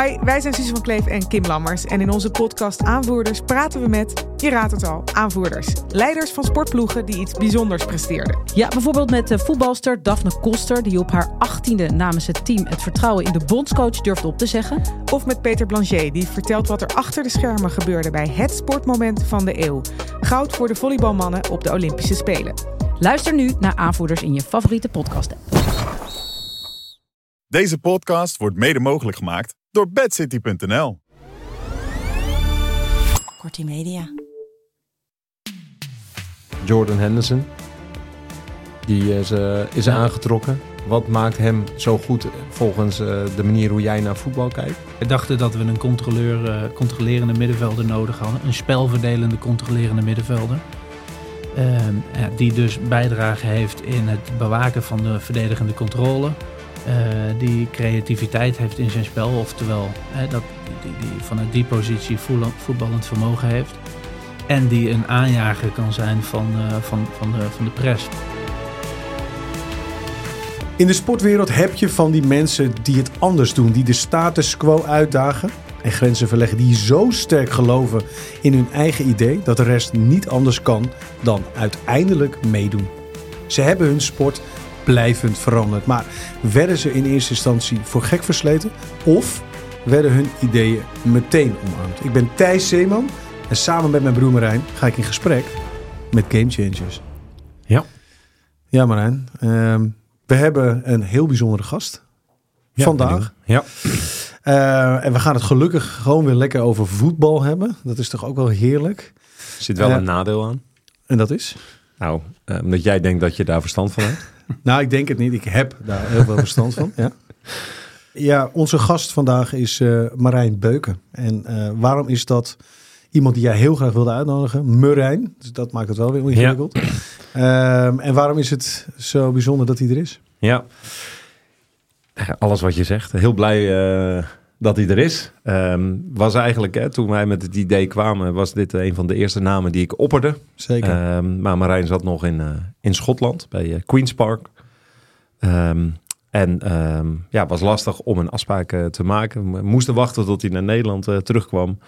Hi, wij zijn Suze van Kleef en Kim Lammers. En in onze podcast Aanvoerders praten we met, je raadt het al, aanvoerders. Leiders van sportploegen die iets bijzonders presteerden. Ja, bijvoorbeeld met de voetbalster Daphne Koster... die op haar achttiende namens het team het vertrouwen in de bondscoach durfde op te zeggen. Of met Peter Blanchet, die vertelt wat er achter de schermen gebeurde... bij het sportmoment van de eeuw. Goud voor de volleybalmannen op de Olympische Spelen. Luister nu naar Aanvoerders in je favoriete podcast-app. Deze podcast wordt mede mogelijk gemaakt door bedcity.nl. Kortie Media. Jordan Henderson. Die is, eh, is aangetrokken. Wat maakt hem zo goed volgens eh, de manier hoe jij naar voetbal kijkt? We dachten dat we een controleur, eh, controlerende middenvelder nodig hadden. Een spelverdelende controlerende middenvelder. Ehm, ja, die dus bijdrage heeft in het bewaken van de verdedigende controle. Eh, die creativiteit heeft in zijn spel, oftewel dat, die, die vanuit die positie voetbal- voetballend vermogen heeft. En die een aanjager kan zijn van, eh, van, van, de, van de press. In de sportwereld heb je van die mensen die het anders doen, die de status quo uitdagen en grenzen verleggen, die zo sterk geloven in hun eigen idee dat de rest niet anders kan dan uiteindelijk meedoen. Ze hebben hun sport blijvend veranderd, maar werden ze in eerste instantie voor gek versleten of werden hun ideeën meteen omarmd? Ik ben Thijs Zeeman en samen met mijn broer Marijn ga ik in gesprek met Game Changers. Ja. Ja, Marijn. ehm, we hebben een heel bijzondere gast vandaag. Ja. Eh, en we gaan het gelukkig gewoon weer lekker over voetbal hebben. Dat is toch ook wel heerlijk. Er zit wel Eh, een nadeel aan. En dat is? Nou, eh, omdat jij denkt dat je daar verstand van hebt. Nou, ik denk het niet. Ik heb daar heel veel verstand van. Ja. ja, onze gast vandaag is eh, Marijn Beuken. En eh, waarom is dat iemand die jij heel graag wilde uitnodigen? Marijn. Dus dat maakt het wel weer ingewikkeld. Ehm, en waarom is het zo bijzonder dat hij er is? Ja. Alles wat je zegt. Heel blij eh, dat hij er is. Ehm, was eigenlijk, hè, toen wij met het idee kwamen, was dit een van de eerste namen die ik opperde. Zeker. Ehm, maar Marijn zat nog in, eh, in Schotland, bij eh, Queen's Park. Ehm, en ja, was lastig om een afspraak eh, te maken. We moesten wachten tot hij naar Nederland eh, terugkwam.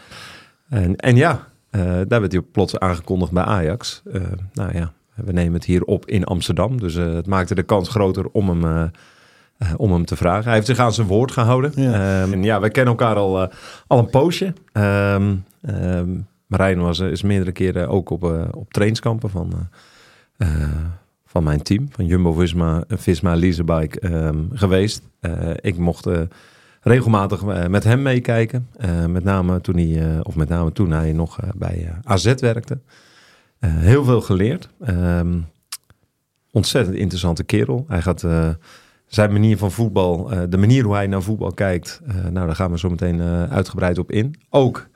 En, en ja, eh, daar werd hij plots aangekondigd bij Ajax. Eh, nou ja, we nemen het hier op in Amsterdam. Dus eh, het maakte de kans groter om hem, eh, eh, om hem te vragen. Hij heeft zich aan zijn woord gehouden. Ja. Ehm, ja, wij kennen elkaar al, eh, al een poosje. Ehm, Marijn was, eh, is meerdere keren ook op, eh, op trainingskampen van, eh, eh, van mijn team. Van Jumbo-Visma, Visma Leasebike geweest. Eh, ik mocht eh, regelmatig eh, met hem meekijken. Eh, met name toen hij, eh, of met name toen hij nog eh, bij eh, AZ werkte. Eh, heel veel geleerd. Ontzettend interessante kerel. Hij gaat eh, zijn manier van voetbal, eh, de manier hoe hij naar voetbal kijkt, eh, nou daar gaan we zo meteen eh, uitgebreid op in. Ook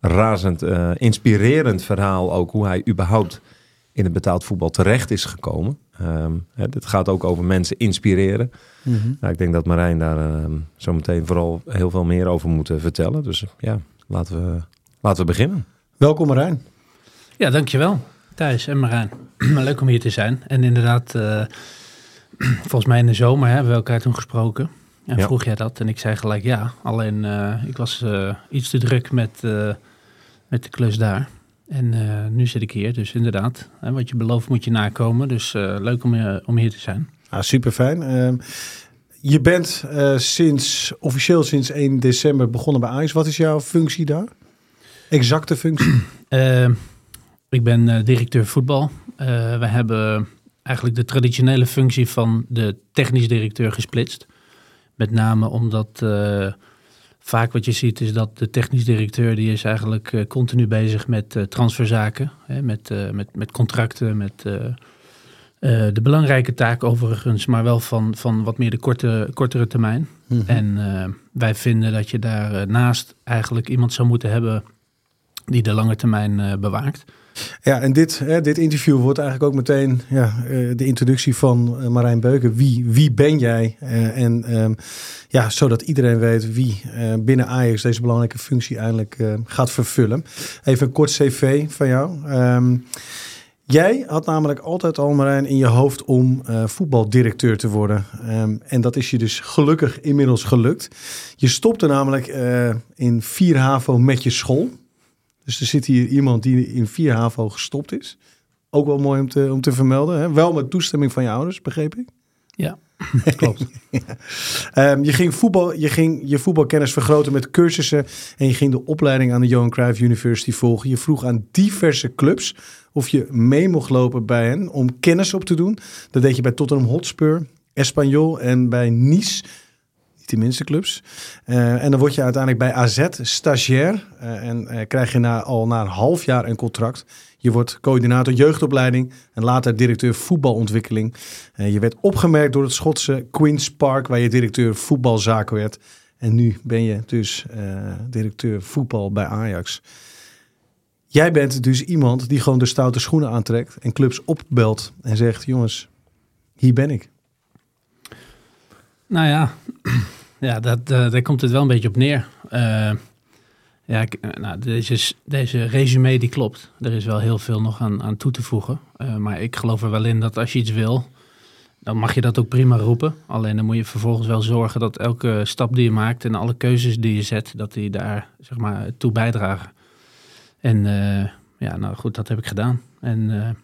razend uh, inspirerend verhaal ook hoe hij überhaupt in het betaald voetbal terecht is gekomen. Um, hè, dit gaat ook over mensen inspireren. Nou, ik denk dat Marijn daar uh, zo meteen vooral heel veel meer over moet uh, vertellen. Dus ja, laten we, laten we beginnen. Welkom Marijn. Ja, dankjewel Thijs en Marijn. Leuk om hier te zijn. En inderdaad, uh, volgens mij in de zomer hè, hebben we elkaar toen gesproken. En ja. vroeg jij dat en ik zei gelijk ja. Alleen uh, ik was uh, iets te druk met, met de klus daar. En nu zit ik hier, dus inderdaad, hè, wat je belooft moet je nakomen. Dus leuk om, om hier te zijn. Ah, super fijn. Ehm, je bent sinds, officieel sinds 1 december begonnen bij Ajax. Wat is jouw functie daar? Exacte functie? Ehm, ik ben directeur voetbal. We hebben eigenlijk de traditionele functie van de technisch directeur gesplitst. Met name omdat uh, vaak wat je ziet is dat de technisch directeur... die is eigenlijk continu bezig met transferzaken. Hè, met, met, met contracten, met Eh, de belangrijke taak overigens, maar wel van, van wat meer de korte, kortere termijn. Mhm. En eh, wij vinden dat je daarnaast naast eigenlijk iemand zou moeten hebben die de lange termijn eh, bewaakt. Ja, en dit, hè, dit interview wordt eigenlijk ook meteen ja, eh, de introductie van eh, Marijn Beuken. Wie, wie ben jij? Eh, en ehm, ja, zodat iedereen weet wie binnen Ajax deze belangrijke functie eindelijk eh, gaat vervullen. Even een kort cv van jou. Ehm, jij had namelijk altijd al, Marijn, in je hoofd om voetbaldirecteur te worden. Ehm, en dat is je dus gelukkig inmiddels gelukt. Je stopte namelijk in 4 HAVO met je school. Dus er zit hier iemand die in 4 HAVO gestopt is. Ook wel mooi om te, om te vermelden. Hè? Wel met toestemming van je ouders, begreep ik. Ja, klopt. Ehm, je ging voetbal, je ging je voetbalkennis vergroten met cursussen. En je ging de opleiding aan de Johan Cruijff University volgen. Je vroeg aan diverse clubs of je mee mocht lopen bij hen om kennis op te doen. Dat deed je bij Tottenham Hotspur, Espanyol en bij Nice. Niet minste clubs. Eh, en dan word je uiteindelijk bij AZ stagiair. eh, en eh, krijg je na, al na een half jaar een contract. Je wordt coördinator jeugdopleiding en later directeur voetbalontwikkeling. Je werd opgemerkt door het Schotse Queen's Park, waar je directeur voetbalzaken werd. En nu ben je dus directeur voetbal bij Ajax. Jij bent dus iemand die gewoon de stoute schoenen aantrekt en clubs opbelt en zegt: Jongens, hier ben ik. Nou ja, ja dat, eh, daar komt het wel een beetje op neer. Eh, ja, ik- eh, nou, deze, deze resume die klopt. Er is wel heel veel nog aan, aan toe te voegen. Maar ik geloof er wel in dat als je iets wil, dan mag je dat ook prima roepen. Alleen dan moet je vervolgens wel zorgen dat elke stap die je maakt en alle keuzes die je zet, dat die daar zeg maar toe bijdragen. En ja, nou goed, dat heb ik gedaan. En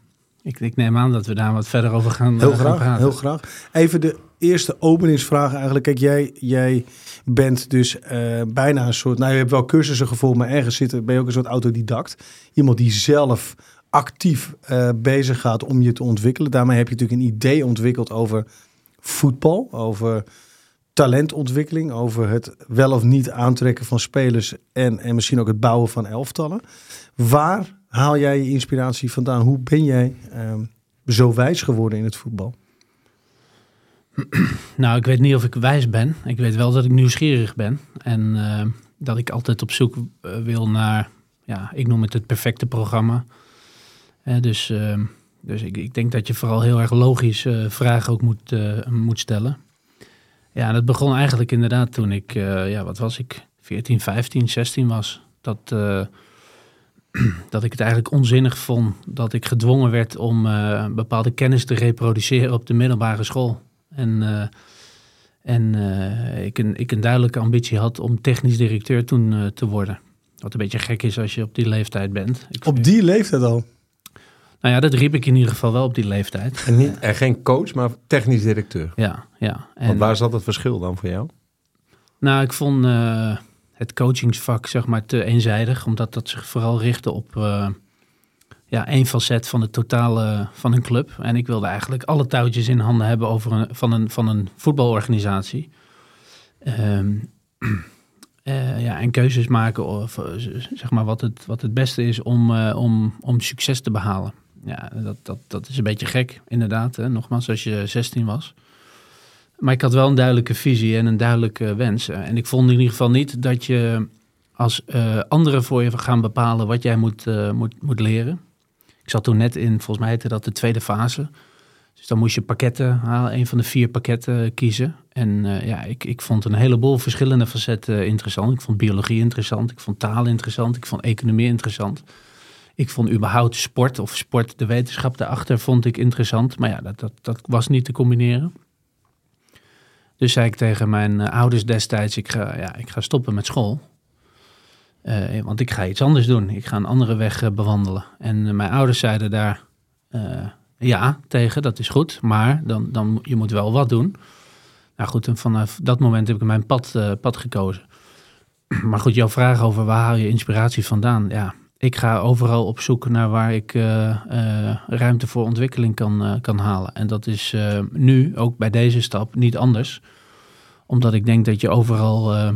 ik, ik neem aan dat we daar wat verder over gaan, Heel eh, gaan graag, praten. heel graag. Even de eerste openingsvraag eigenlijk. Kijk, jij, jij bent dus eh, bijna een soort... Nou, je hebt wel cursussen gevolgd, maar ergens zit, ben je ook een soort autodidact. Iemand die zelf actief eh, bezig gaat om je te ontwikkelen. Daarmee heb je natuurlijk een idee ontwikkeld over voetbal, over talentontwikkeling, over het wel of niet aantrekken van spelers en, en misschien ook het bouwen van elftallen. Waar haal jij je inspiratie vandaan? Hoe ben jij ehm, zo wijs geworden in het voetbal? Nou, ik weet niet of ik wijs ben. Ik weet wel dat ik nieuwsgierig ben. En eh, dat ik altijd op zoek eh, wil naar, ja, ik noem het het perfecte programma. Dus eh, dus ik, ik denk dat je vooral heel erg logisch eh, vragen ook moet, moet stellen. Ja, dat begon eigenlijk inderdaad toen ik, ja, wat was ik, 14, 15, 16 was. Dat, dat ik het eigenlijk onzinnig vond dat ik gedwongen werd om bepaalde kennis te reproduceren op de middelbare school. En, eh, en eh, ik, een, ik een duidelijke ambitie had om technisch directeur toen eh, te worden. Wat een beetje gek is als je op die leeftijd bent. Ik, Op die leeftijd al. Nou ja, dat riep ik in ieder geval wel op die leeftijd. En, niet, en geen coach, maar technisch directeur. Ja, ja. En, Want waar zat het verschil dan voor jou? Nou, ik vond eh, het coachingsvak zeg maar te eenzijdig, omdat dat zich vooral richtte op eh, ja, één facet van het totale van een club. En ik wilde eigenlijk alle touwtjes in handen hebben over een, van, een, van een voetbalorganisatie. Ehm, eh, ja, en keuzes maken of eh, zeg maar wat het, wat het beste is om, eh, om, om succes te behalen. Ja, dat, dat, dat is een beetje gek, inderdaad. Hè? Nogmaals, als je 16 was. Maar ik had wel een duidelijke visie en een duidelijke wens. En ik vond in ieder geval niet dat je als eh, anderen voor je gaan bepalen wat jij moet, eh, moet, moet leren. Ik zat toen net in, volgens mij heette dat de tweede fase. Dus dan moest je pakketten halen, een van de vier pakketten kiezen. En eh, ja, ik, ik vond een heleboel verschillende facetten interessant. Ik vond biologie interessant, ik vond taal interessant, ik vond economie interessant. Ik vond überhaupt sport of sport, de wetenschap daarachter, vond ik interessant. Maar ja, dat, dat, dat was niet te combineren. Dus zei ik tegen mijn eh, ouders destijds, ik ga, ja, ik ga stoppen met school. Eh, want ik ga iets anders doen. Ik ga een andere weg eh, bewandelen. En eh, mijn ouders zeiden daar ja tegen, dat is goed. Maar dan, dan, je moet wel wat doen. Nou goed, en vanaf dat moment heb ik mijn pad, pad gekozen. Maar goed, jouw vraag over waar haal je inspiratie vandaan? Ja, ik ga overal op zoek naar waar ik ruimte voor ontwikkeling kan, kan halen. En dat is nu, ook bij deze stap, niet anders. Omdat ik denk dat je overal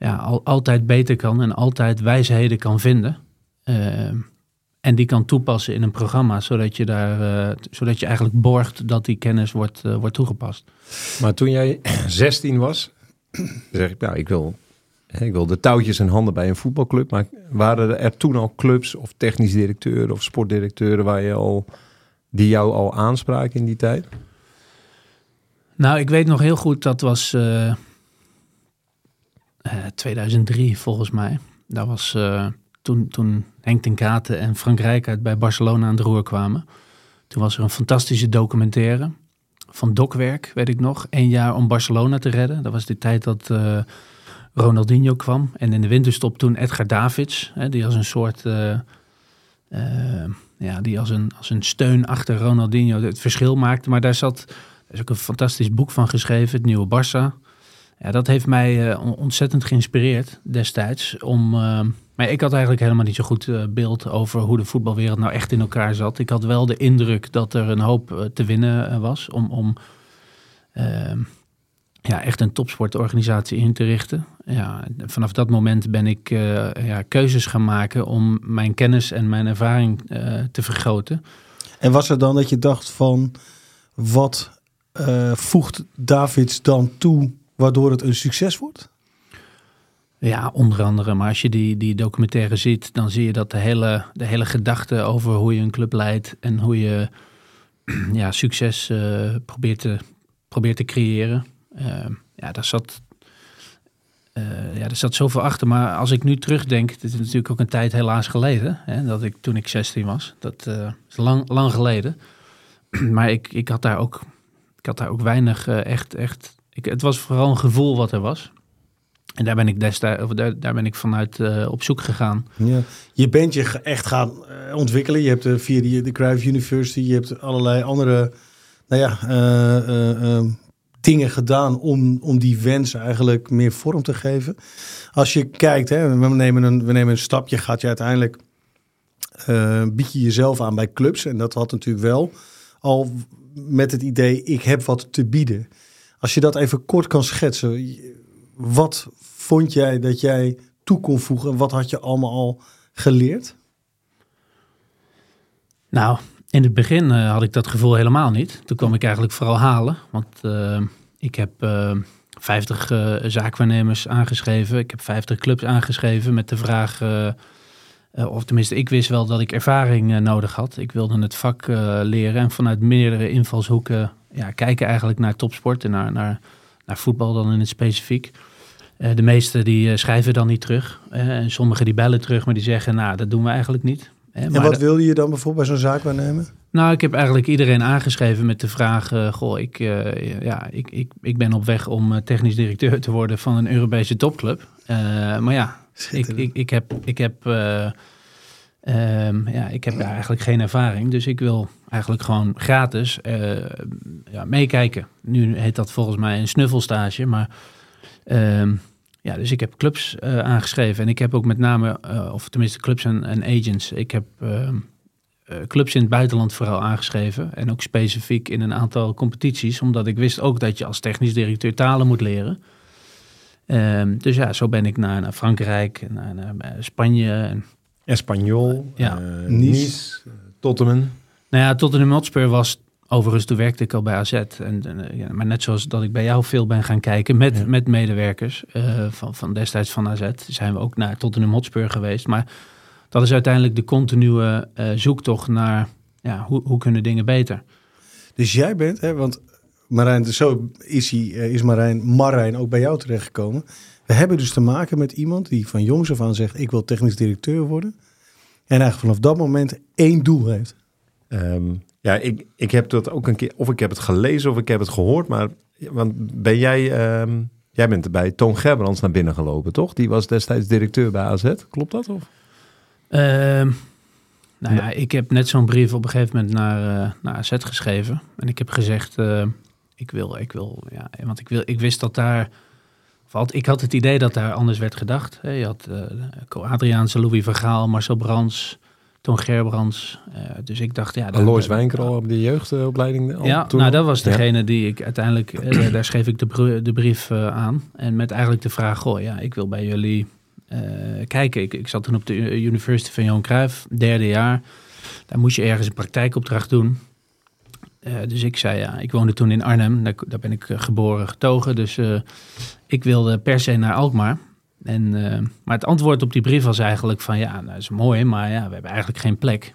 ja, al, altijd beter kan en altijd wijsheden kan vinden. Eh, en die kan toepassen in een programma, zodat je, daar, eh, zodat je eigenlijk borgt dat die kennis wordt, eh, wordt toegepast. Maar toen jij 16 was, zeg ik, nou, ik wil, ik wil de touwtjes in handen bij een voetbalclub. Maar waren er toen al clubs of technisch directeuren of sportdirecteuren waar je al, die jou al aanspraken in die tijd? Nou, ik weet nog heel goed, dat was 2003 volgens mij. Dat was eh, toen, toen Henk ten Katen en Frank Rijkaard bij Barcelona aan het roer kwamen. Toen was er een fantastische documentaire van Dokwerk, weet ik nog. Één jaar om Barcelona te redden. Dat was de tijd dat eh, Ronaldinho kwam. En in de winterstop toen Edgar Davids, hè, die als een soort... eh, eh, ja, die als een, als een steun achter Ronaldinho het verschil maakte. Maar daar zat, is ook een fantastisch boek van geschreven, het nieuwe Barça. Ja, dat heeft mij eh, on- ontzettend geïnspireerd destijds. Om, eh, maar ik had eigenlijk helemaal niet zo goed eh, beeld over hoe de voetbalwereld nou echt in elkaar zat. Ik had wel de indruk dat er een hoop te winnen was om, om eh, ja, echt een topsportorganisatie in te richten. Ja, vanaf dat moment ben ik ja, keuzes gaan maken om mijn kennis en mijn ervaring te vergroten. En was er dan dat je dacht van, wat voegt Davids dan toe waardoor het een succes wordt? Ja, onder andere. Maar als je die, die documentaire ziet, dan zie je dat de hele, de hele gedachte over hoe je een club leidt en hoe je ja, succes eh, probeert, te, probeert te creëren. Eh, ja, daar zat, eh, ja, daar zat zoveel achter. Maar als ik nu terugdenk, het is natuurlijk ook een tijd helaas geleden, hè, dat ik toen ik 16 was. Dat eh, is lang, lang geleden. maar ik, ik, had daar ook, ik had daar ook weinig echt, echt ik, het was vooral een gevoel wat er was. En daar ben ik daar, daar ben ik vanuit eh, op zoek gegaan. Ja. Je bent je echt gaan eh, ontwikkelen. Je hebt eh, via de Cruyff University, je hebt allerlei andere nou ja, dingen gedaan om, om die wens eigenlijk meer vorm te geven. Als je kijkt, hè, we, nemen een, we nemen een stapje, gaat je uiteindelijk, bied je jezelf aan bij clubs. En dat had natuurlijk wel al met het idee, ik heb wat te bieden. Als je dat even kort kan schetsen, wat vond jij dat jij toe kon voegen? Wat had je allemaal al geleerd? Nou, in het begin eh, had ik dat gevoel helemaal niet. Toen kwam ik eigenlijk vooral halen. Want eh, ik heb eh 50 eh, zaakwaarnemers aangeschreven. Ik heb 50 clubs aangeschreven met de vraag... of tenminste, ik wist wel dat ik ervaring nodig had. Ik wilde het vak leren en vanuit meerdere invalshoeken ja, kijken eigenlijk naar topsport en naar, naar, naar voetbal dan in het specifiek. Eh, de meeste die eh, schrijven dan niet terug. Eh, en sommigen die bellen terug, maar die zeggen, nou, dat doen we eigenlijk niet. En maar wat de- wilde je dan bijvoorbeeld bij zo'n zaak waarnemen? nou, ik heb eigenlijk iedereen aangeschreven met de vraag: Goh, ik, ja, ik, ik, ik ben op weg om technisch directeur te worden van een Europese topclub. Maar ja, ik, ik, ik heb, ik, heb, eh, ehm, ja, ik heb daar eigenlijk geen ervaring. Dus ik wil eigenlijk gewoon gratis eh, ja, meekijken. Nu heet dat volgens mij een snuffelstage. Maar ehm, ja, dus ik heb clubs eh, aangeschreven. En ik heb ook met name, eh, of tenminste clubs en, en agents. Ik heb. ehm, eh, clubs in het buitenland vooral aangeschreven. En ook specifiek in een aantal competities. Omdat ik wist ook dat je als technisch directeur talen moet leren. Ehm, dus ja, zo ben ik naar, naar Frankrijk, naar, naar Spanje. En, Espanyol, Ja. eh, Nice. Tottenham. Nou ja, Tottenham Hotspur was... Overigens, toen werkte ik al bij AZ. En, en, eh, ja, maar net zoals dat ik bij jou veel ben gaan kijken met, Ja. met medewerkers eh, van, van destijds van AZ, zijn we ook naar Tottenham Hotspur geweest. Maar dat is uiteindelijk de continue eh, zoektocht naar ja, hoe, hoe kunnen dingen beter. Dus jij bent, hè, want Marijn, zo is, hij, is Marijn, Marijn ook bij jou terechtgekomen. We hebben dus te maken met iemand die van jongs af aan zegt: Ik wil technisch directeur worden. En eigenlijk vanaf dat moment één doel heeft. Ehm, ja, ik, ik heb dat ook een keer, of ik heb het gelezen of ik heb het gehoord, maar want ben jij, ehm, jij bent bij Toon Gerbrands naar binnen gelopen, toch? Die was destijds directeur bij AZ, klopt dat? Of? Ehm, nou ja, ik heb net zo'n brief op een gegeven moment naar, eh naar AZ geschreven. En ik heb gezegd, eh, ik wil, ik wil, ja, want ik, wil, ik wist dat daar, ik had het idee dat daar anders werd gedacht. Je had eh Co Adriaanse, Louis van Gaal, Marcel Brands, Toon Gerbrands. Eh, dus ik dacht, ja... Alois Wijnker al op de jeugdopleiding? al Ja, toen nou dat was Ja. degene die ik uiteindelijk, eh, daar- schreef ik de, de brief eh, aan. En met eigenlijk de vraag, goh, ja, ik wil bij jullie kijken. Ik, ik zat toen op de University van Johan Cruijff, derde jaar. Daar moest je ergens een praktijkopdracht doen. Uh, dus ik zei ja, ik woonde toen in Arnhem, daar, daar ben ik geboren getogen. Dus uh, ik wilde per se naar Alkmaar. En, uh, maar het antwoord op die brief was eigenlijk van ja, nou, dat is mooi, maar ja, we hebben eigenlijk geen plek.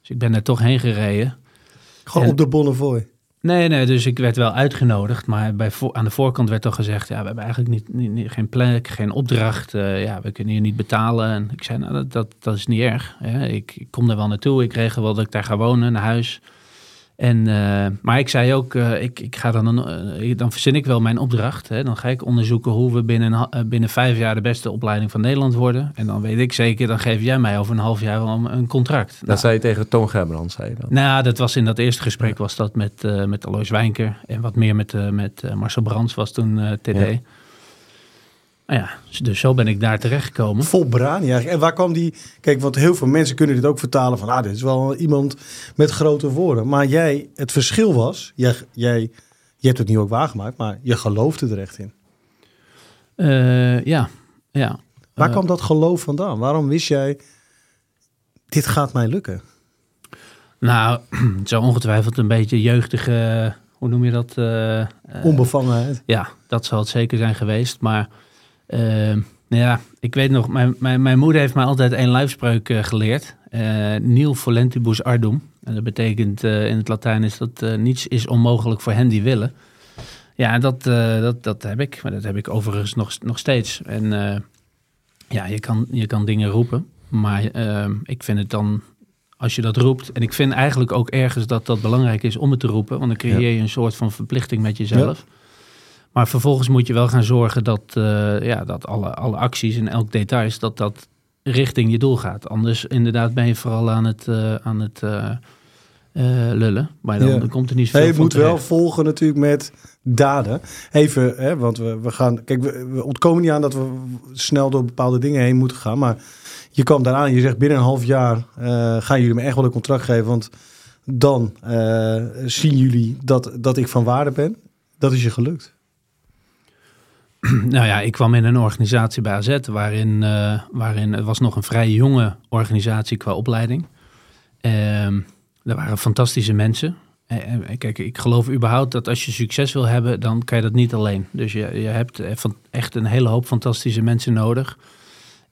Dus ik ben er toch heen gereden. Gewoon op de Bonnefoy? Nee, nee, dus ik werd wel uitgenodigd, maar bij aan de voorkant werd toch gezegd, ja, we hebben eigenlijk niet, niet, geen plek, geen opdracht, uh, ja, we kunnen hier niet betalen. En ik zei, nou, dat, dat, dat is niet erg. Ik, ik, kom er wel naartoe, ik regel wel dat ik daar ga wonen, naar huis. En, uh, maar ik zei ook, uh, ik, ik ga dan, uh, dan verzin ik wel mijn opdracht. Hè. Dan ga ik onderzoeken hoe we binnen, binnen vijf jaar de beste opleiding van Nederland worden. En dan weet ik zeker, dan geef jij mij over een half jaar wel een contract. Dat nou, zei je tegen Toon Gerbrand, zei je dan? Nou, dat was in dat eerste gesprek was dat met, met Alois Wijnker. En wat meer met, met Marcel Brands was toen TD. Ja. Nou ja, dus zo ben ik daar terechtgekomen. Vol brani eigenlijk. En waar kwam die... Kijk, want heel veel mensen kunnen dit ook vertalen van... Ah, dit is wel iemand met grote woorden. Maar jij, het verschil was... Jij, jij, je hebt het nu ook waargemaakt, maar je geloofde er echt in. Uh, ja, ja. Waar uh, kwam dat geloof vandaan? Waarom wist jij... Dit gaat mij lukken? Nou, zo ongetwijfeld een beetje jeugdige... Hoe noem je dat? Uh, Onbevangenheid. Ja, dat zal het zeker zijn geweest. Maar... Uh, ja, ik weet nog, mijn, mijn, mijn moeder heeft mij altijd een lijfspreuk uh, geleerd. Uh, Nil volentibus ardum. En dat betekent uh, in het Latijn is dat niets is onmogelijk voor hen die willen. Ja, dat, dat, dat heb ik. Maar dat heb ik overigens nog, nog steeds. En ja, je kan, je kan dingen roepen. Maar ehm, ik vind het dan, als je dat roept... En ik vind eigenlijk ook ergens dat dat belangrijk is om het te roepen. Want dan creëer je een soort van verplichting met jezelf. Ja. Maar vervolgens moet je wel gaan zorgen dat, uh, ja, dat alle, alle acties en elk details, dat dat richting je doel gaat. Anders inderdaad ben je vooral aan het, uh, aan het uh, lullen. Maar dan, ja. dan, komt er niet veel hey, Je moet terecht. wel volgen natuurlijk met daden. Even, hè, want we, we gaan... Kijk, we, we, ontkomen niet aan dat we snel door bepaalde dingen heen moeten gaan. Maar je kwam daaraan en je zegt binnen een half jaar gaan jullie me echt wel een contract geven. Want dan zien jullie dat, dat ik van waarde ben. Dat is je gelukt. Nou ja, ik kwam in een organisatie bij AZ waarin, uh, waarin het was nog een vrij jonge organisatie qua opleiding. Uh, er waren fantastische mensen. En kijk, ik geloof überhaupt dat als je succes wil hebben, dan kan je dat niet alleen. Dus je, je hebt echt een hele hoop fantastische mensen nodig.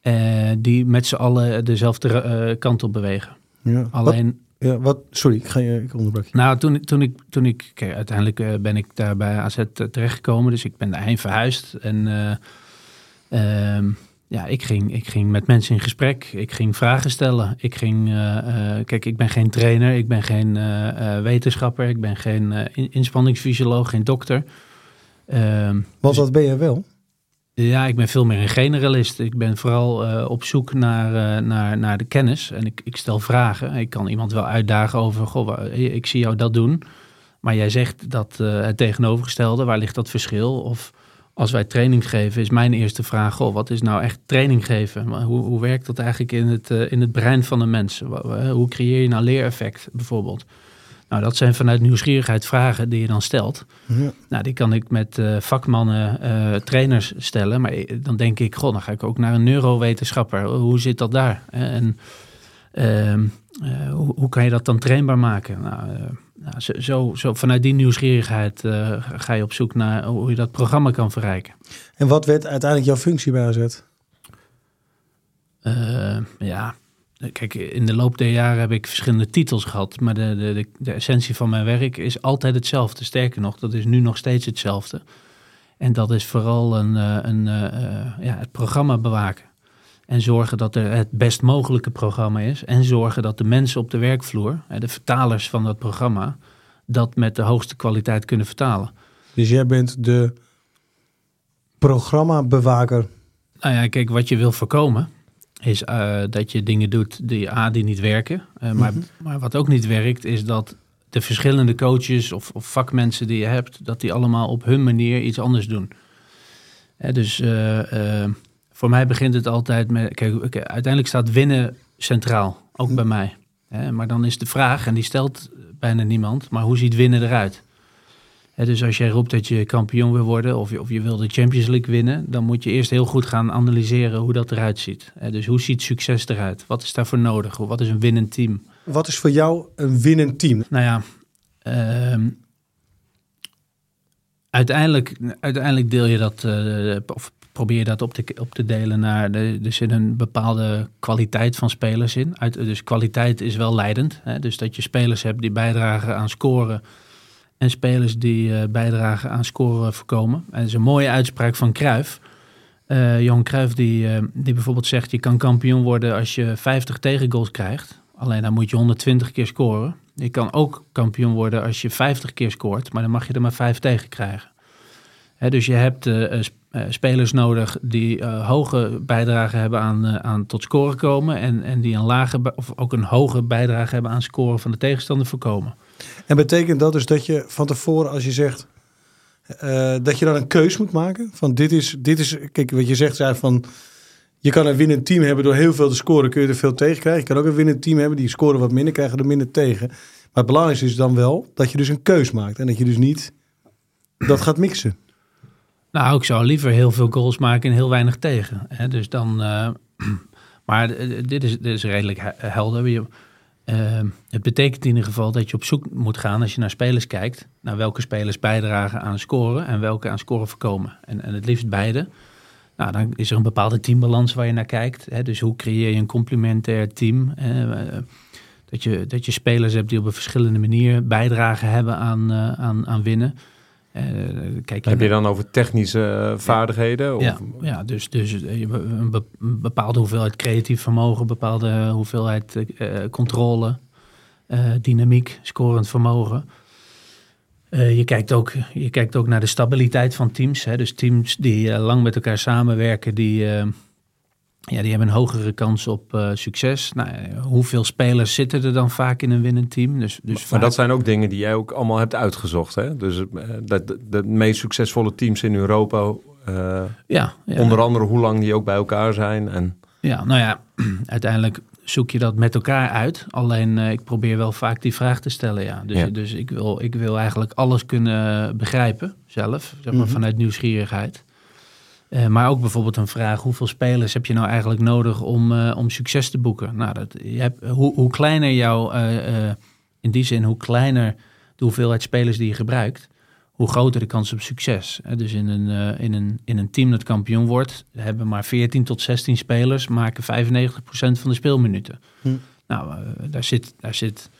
Uh, die met z'n allen dezelfde uh, kant op bewegen. Ja. Alleen. Ja, wat, sorry, ik ga je ik onderbreek je. Nou, toen, toen ik, toen ik kijk, uiteindelijk uh, ben ik daar bij AZ terechtgekomen, dus ik ben daarheen verhuisd. En uh, um, ja, ik ging, ik ging met mensen in gesprek, ik ging vragen stellen. Ik ging, kijk, ik ben geen trainer, ik ben geen wetenschapper, ik ben geen inspanningsfysioloog, geen dokter. Um, wat, wat ben je wel? Ja, ik ben veel meer een generalist. Ik ben vooral uh, op zoek naar, uh, naar, naar de kennis. En ik, ik stel vragen. Ik kan iemand wel uitdagen over, goh, ik zie jou dat doen. Maar jij zegt dat uh, het tegenovergestelde, waar ligt dat verschil? Of als wij training geven, is mijn eerste vraag, goh, wat is nou echt training geven? Hoe, hoe werkt dat eigenlijk in het, in het brein van een mens? Hoe creëer je nou leereffect bijvoorbeeld? Nou, dat zijn vanuit nieuwsgierigheid vragen die je dan stelt. Ja. Nou, die kan ik met uh, vakmannen, uh, trainers stellen. Maar dan denk ik, god, dan ga ik ook naar een neurowetenschapper. Hoe zit dat daar? En uh, hoe, hoe, kan je dat dan trainbaar maken? Nou, nou zo, zo, zo, vanuit die nieuwsgierigheid ga je op zoek naar hoe je dat programma kan verrijken. En wat werd uiteindelijk jouw functie bij AZ? ja, Kijk, in de loop der jaren heb ik verschillende titels gehad, maar de, de, de, de, essentie van mijn werk is altijd hetzelfde. Sterker nog, dat is nu nog steeds hetzelfde. En dat is vooral een, een, een ja, het programma bewaken. En zorgen dat er het best mogelijke programma is. En zorgen dat de mensen op de werkvloer, de vertalers van dat programma, dat met de hoogste kwaliteit kunnen vertalen. Dus jij bent de programmabewaker. Nou ja, kijk, wat je wil voorkomen is uh, dat je dingen doet die A, die niet werken. Uh, maar, mm -hmm. maar wat ook niet werkt, is dat de verschillende coaches of, of, vakmensen die je hebt, dat die allemaal op hun manier iets anders doen. Hè, dus uh, voor mij begint het altijd met, kijk, okay, uiteindelijk staat winnen centraal, ook mm -hmm. bij mij. Hè, maar dan is de vraag, en die stelt bijna niemand, maar hoe ziet winnen eruit? Dus als jij roept dat je kampioen wil worden of je, of je wil de Champions League winnen, dan moet je eerst heel goed gaan analyseren hoe dat eruit ziet. Dus hoe ziet succes eruit? Wat is daarvoor nodig? Wat is een winnend team? Wat is voor jou een winnend team? Nou ja, ehm, uiteindelijk, uiteindelijk deel je dat, eh, of probeer je dat op te, op te delen naar. De, er zit een bepaalde kwaliteit van spelers in. Uit, dus kwaliteit is wel leidend. Hè? Dus dat je spelers hebt die bijdragen aan scoren. Spelers die eh, bijdragen aan scoren voorkomen. En dat is een mooie uitspraak van Cruijff. Uh, Johan Cruijff die, uh, die bijvoorbeeld zegt... je kan kampioen worden als je 50 tegengoals krijgt. Alleen dan moet je 120 keer scoren. Je kan ook kampioen worden als je 50 keer scoort... maar dan mag je er maar 5 tegen krijgen. Hè, dus je hebt uh, spelers nodig die hoge bijdrage hebben aan, aan tot scoren komen... En, en die een lage of ook een hoge bijdrage hebben aan scoren van de tegenstander voorkomen. En betekent dat dus dat je van tevoren, als je zegt uh, dat je dan een keus moet maken? Van dit is, dit is, kijk, wat je zegt, zei van je kan een winnend team hebben door heel veel te scoren, kun je er veel tegen krijgen. Je kan ook een winnend team hebben die scoren wat minder, krijgen er minder tegen. Maar het belangrijkste is dan wel dat je dus een keus maakt en dat je dus niet dat gaat mixen. Nou, ik zou liever heel veel goals maken en heel weinig tegen. Dus dan, uh, maar dit is, dit is redelijk helder. Uh, het betekent in ieder geval dat je op zoek moet gaan als je naar spelers kijkt, naar welke spelers bijdragen aan scoren en welke aan scoren voorkomen. En, en het liefst beide. Nou, dan is er een bepaalde teambalans waar je naar kijkt. Hè? Dus hoe creëer je een complementair team? Uh, dat, je, dat je spelers hebt die op een verschillende manier bijdragen hebben aan, uh, aan, aan winnen. Uh, kijk Heb je dan over technische vaardigheden? Ja, of? ja, ja dus, dus een bepaalde hoeveelheid creatief vermogen, een bepaalde hoeveelheid controle, dynamiek, scorend vermogen. je, kijkt ook, je kijkt ook naar de stabiliteit van teams. Hè? Dus teams die lang met elkaar samenwerken, die, ja, die hebben een hogere kans op uh, succes. Nou, hoeveel spelers zitten er dan vaak in een winnend team? Dus, dus maar vaak... dat zijn ook dingen die jij ook allemaal hebt uitgezocht. Hè? Dus uh, dat, de, de meest succesvolle teams in Europa. Uh, ja, ja, Onder andere hoe lang die ook bij elkaar zijn. En... Ja, nou ja, uiteindelijk zoek je dat met elkaar uit. Alleen ik probeer wel vaak die vraag te stellen. Ja. Dus, ja. dus ik, wil, ik wil eigenlijk alles kunnen begrijpen zelf. Zeg maar, mm -hmm. vanuit nieuwsgierigheid. Uh, maar ook bijvoorbeeld een vraag: hoeveel spelers heb je nou eigenlijk nodig om, uh, om succes te boeken? Nou, dat, je hebt, hoe, hoe kleiner jouw, uh, in die zin, hoe kleiner de hoeveelheid spelers die je gebruikt, hoe groter de kans op succes. dus in een, in, een, in een team dat kampioen wordt, hebben maar 14 tot 16 spelers, maken 95% van de speelminuten. Hm. Nou, daar zit. Daar zit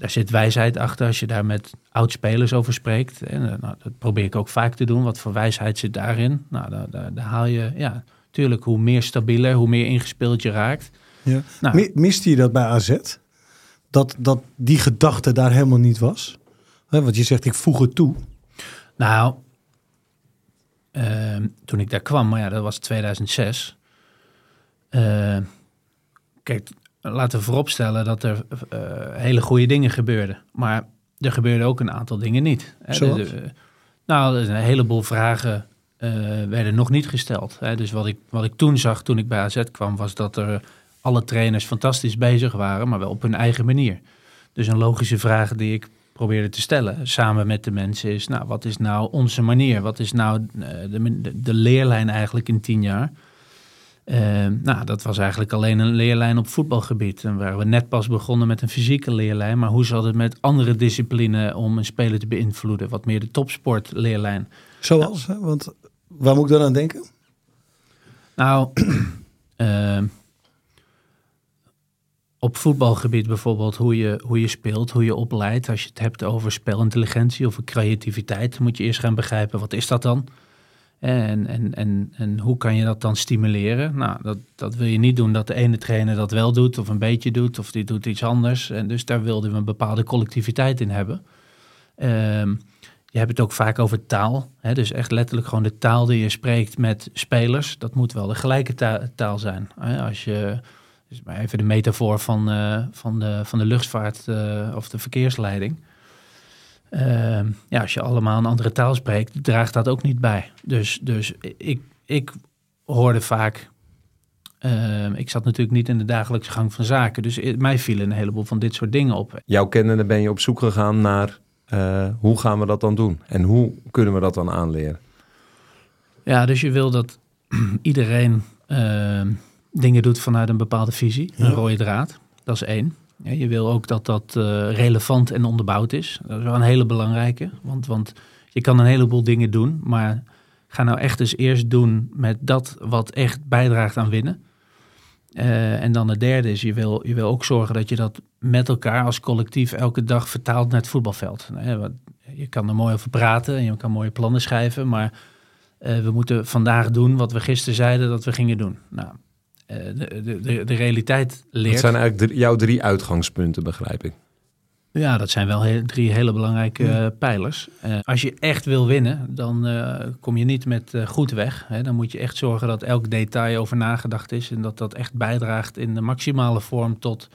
daar zit wijsheid achter als je daar met oud-spelers over spreekt. En, nou, dat probeer ik ook vaak te doen. Wat voor wijsheid zit daarin? Nou, daar, daar, daar haal je, ja, natuurlijk, hoe meer stabieler, hoe meer ingespeeld je raakt. Ja. Nou, Miste je dat bij AZ? Dat, dat die gedachte daar helemaal niet was? Want je zegt, ik voeg het toe. Nou, uh, toen ik daar kwam, maar ja, dat was 2006. Uh, kijk, laten we vooropstellen dat er uh, hele goede dingen gebeurden. Maar er gebeurden ook een aantal dingen niet. Hè. De, nou, er een heleboel vragen uh, werden nog niet gesteld. Hè. Dus wat ik, wat ik toen zag, toen ik bij AZ kwam, was dat er alle trainers fantastisch bezig waren, maar wel op hun eigen manier. Dus een logische vraag die ik probeerde te stellen samen met de mensen is, nou, wat is nou onze manier? Wat is nou de, de, de leerlijn eigenlijk in tien jaar? Uh, nou, dat was eigenlijk alleen een leerlijn op voetbalgebied. En waren we net pas begonnen met een fysieke leerlijn. Maar hoe zat het met andere disciplines om een speler te beïnvloeden? Wat meer de topsportleerlijn. Zoals? Nou, want waar moet ik dan aan denken? Nou, uh, op voetbalgebied bijvoorbeeld hoe je, hoe je speelt, hoe je opleidt. Als je het hebt over spelintelligentie of creativiteit, moet je eerst gaan begrijpen wat is dat dan? En, en, en, en hoe kan je dat dan stimuleren? Nou, dat, dat wil je niet doen dat de ene trainer dat wel doet of een beetje doet of die doet iets anders. En dus daar wilden we een bepaalde collectiviteit in hebben. Um, je hebt het ook vaak over taal. Hè? Dus echt letterlijk gewoon de taal die je spreekt met spelers. Dat moet wel de gelijke ta taal zijn. Als je, dus maar even de metafoor van, uh, van, de, van de luchtvaart uh, of de verkeersleiding. Uh, ja, als je allemaal een andere taal spreekt, draagt dat ook niet bij. Dus, dus ik, ik hoorde vaak. Uh, ik zat natuurlijk niet in de dagelijkse gang van zaken. Dus mij vielen een heleboel van dit soort dingen op. Jouw kennende ben je op zoek gegaan naar Eh, hoe gaan we dat dan doen? En hoe kunnen we dat dan aanleren? Ja, dus je wil dat iedereen uh, dingen doet vanuit een bepaalde visie, een rode draad. Dat is één. Je wil ook dat dat uh, relevant en onderbouwd is. Dat is wel een hele belangrijke. Want, want je kan een heleboel dingen doen, maar ga nou echt eens eerst doen met dat wat echt bijdraagt aan winnen. Uh, en dan de derde is, je wil, je wil ook zorgen dat je dat met elkaar als collectief elke dag vertaalt naar het voetbalveld. Je kan er mooi over praten en je kan mooie plannen schrijven, maar uh, we moeten vandaag doen wat we gisteren zeiden dat we gingen doen. Nou, de, de, de, realiteit leert... Dat zijn eigenlijk jouw drie uitgangspunten, begrijp ik. Ja, dat zijn wel heel, drie hele belangrijke uh, pijlers. Uh, als je echt wil winnen, dan uh, kom je niet met goed weg. Hè. Dan moet je echt zorgen dat elk detail over nagedacht is en dat dat echt bijdraagt in de maximale vorm tot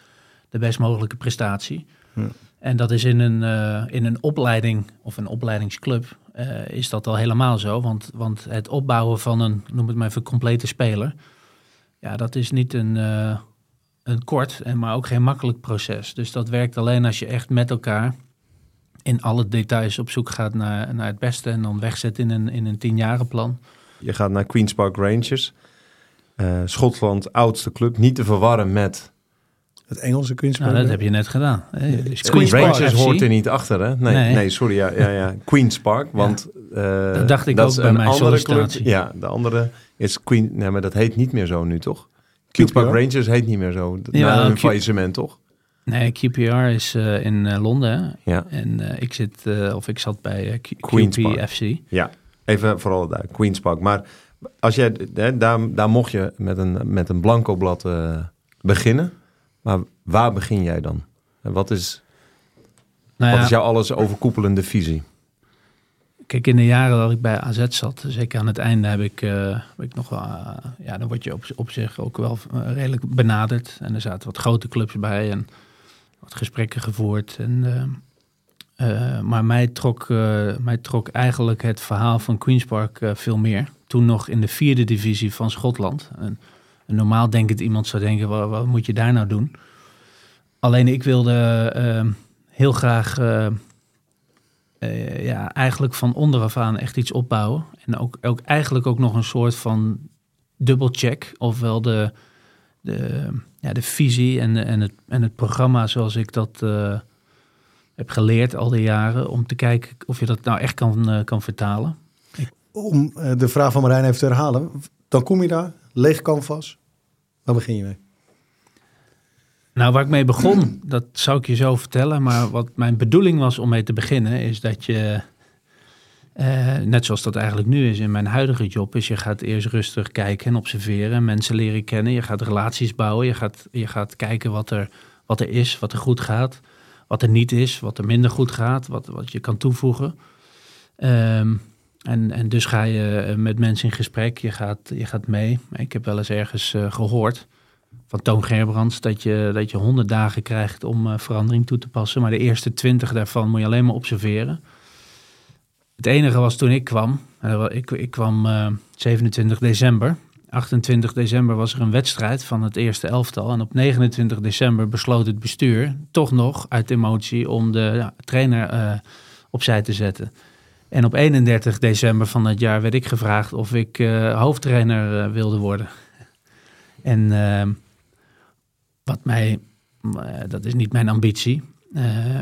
de best mogelijke prestatie. Ja. En dat is in een, in een opleiding of een opleidingsclub is dat al helemaal zo. Want, want het opbouwen van een, noem het maar even, complete speler, ja, dat is niet een een kort, en maar ook geen makkelijk proces. Dus dat werkt alleen als je echt met elkaar in alle details op zoek gaat naar, naar het beste en dan wegzet in een, in een tienjarenplan. Je gaat naar Queen's Park Rangers, uh, Schotland oudste club, niet te verwarren met... Het Engelse Queen's Park? Nou, dat heb je net gedaan. Hè? Dus Queen's Rangers Park hoort er niet achter, hè? Nee, nee. nee sorry, ja, ja, ja. Queen's Park, want... Ja. Uh, dat dacht ik dat ook bij mijn sollicitatie. Club. Ja, de andere is Queen... Nee, maar dat heet niet meer zo nu, toch? Queen's Park Rangers heet niet meer zo. Ja, na een faillissement, toch? Nee, QPR is uh, in uh, Londen. Ja. En uh, ik zit, of ik zat bij Queen's Park. FC. Ja, even vooral daar, Queen's Park. Maar als jij, hè, daar, daar mocht je met een, met een blanco blad beginnen. Maar waar begin jij dan? En wat is, nou ja, wat is jouw alles overkoepelende visie? Kijk, in de jaren dat ik bij AZ zat, zeker aan het einde, heb ik, uh, heb ik nog wel. Uh, ja, dan word je op, op zich ook wel uh, redelijk benaderd. En er zaten wat grote clubs bij en wat gesprekken gevoerd. En, maar mij trok, mij trok eigenlijk het verhaal van Queen's Park veel meer. Toen nog in de vierde divisie van Schotland. En, normaal denkend iemand zou denken: wat, wat, moet je daar nou doen? Alleen ik wilde heel graag uh, ja, eigenlijk van onderaf aan echt iets opbouwen. En ook, ook eigenlijk ook nog een soort van dubbelcheck. Ofwel de, de, ja, de visie en, en, het, en het programma zoals ik dat uh, heb geleerd al die jaren. Om te kijken of je dat nou echt kan, kan vertalen. Om de vraag van Marijn even te herhalen. Dan kom je daar, leeg canvas. Waar begin je mee? Nou, waar ik mee begon, dat zou ik je zo vertellen. Maar wat mijn bedoeling was om mee te beginnen, is dat je, uh, net zoals dat eigenlijk nu is in mijn huidige job, is je gaat eerst rustig kijken en observeren, mensen leren kennen. Je gaat relaties bouwen, je gaat, je gaat kijken wat er, wat er is, wat er goed gaat, wat er niet is, wat er minder goed gaat, wat, wat je kan toevoegen. Um, en, en dus ga je met mensen in gesprek, je gaat, je gaat mee. Ik heb wel eens ergens uh, gehoord van Toon Gerbrands dat je, dat je 100 dagen krijgt om uh, verandering toe te passen. Maar de eerste 20 daarvan moet je alleen maar observeren. Het enige was toen ik kwam, ik, ik kwam uh, 27 december. 28 december was er een wedstrijd van het eerste elftal. En op 29 december besloot het bestuur toch nog uit emotie om de trainer opzij te zetten. En op 31 december van dat jaar werd ik gevraagd of ik uh, hoofdtrainer uh, wilde worden. En ehm, wat mij, eh, dat is niet mijn ambitie.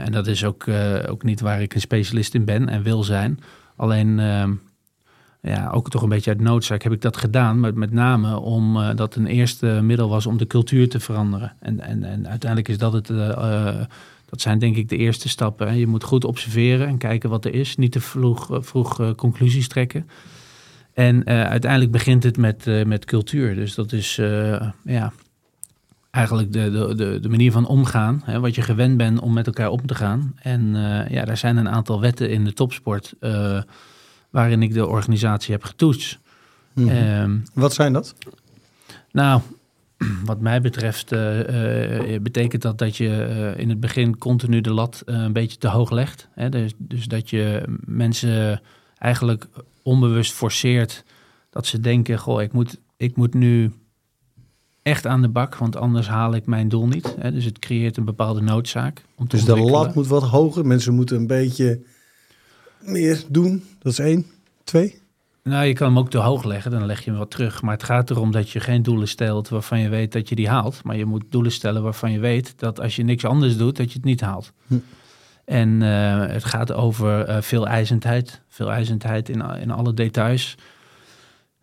En dat is ook, ook niet waar ik een specialist in ben en wil zijn. Alleen, uh, ja, ook toch een beetje uit noodzaak heb ik dat gedaan. Maar met name omdat dat een eerste middel was om de cultuur te veranderen. En, en, en uiteindelijk is dat het. Dat zijn denk ik de eerste stappen. Je moet goed observeren en kijken wat er is. Niet te vroeg, vroeg conclusies trekken. En uiteindelijk begint het met, met cultuur. Dus dat is ja, eigenlijk de, de, de, de, manier van omgaan, hè, wat je gewend bent om met elkaar om te gaan. En ja, daar zijn een aantal wetten in de topsport waarin ik de organisatie heb getoetst. Mm -hmm. um, wat zijn dat? Nou, wat mij betreft uh, betekent dat dat je in het begin continu de lat een beetje te hoog legt. Hè? Dus, dus dat je mensen eigenlijk onbewust forceert dat ze denken, goh, ik moet, ik moet nu echt aan de bak, want anders haal ik mijn doel niet. Hè. Dus het creëert een bepaalde noodzaak. Om te Dus de lat moet wat hoger. Mensen moeten een beetje meer doen. Dat is één. Twee. Nou, je kan hem ook te hoog leggen, dan leg je hem wat terug. Maar het gaat erom dat je geen doelen stelt waarvan je weet dat je die haalt. Maar je moet doelen stellen waarvan je weet dat als je niks anders doet, dat je het niet haalt. Hm. En eh, het gaat over eh, veel eisendheid. Veel eisendheid in, in alle details.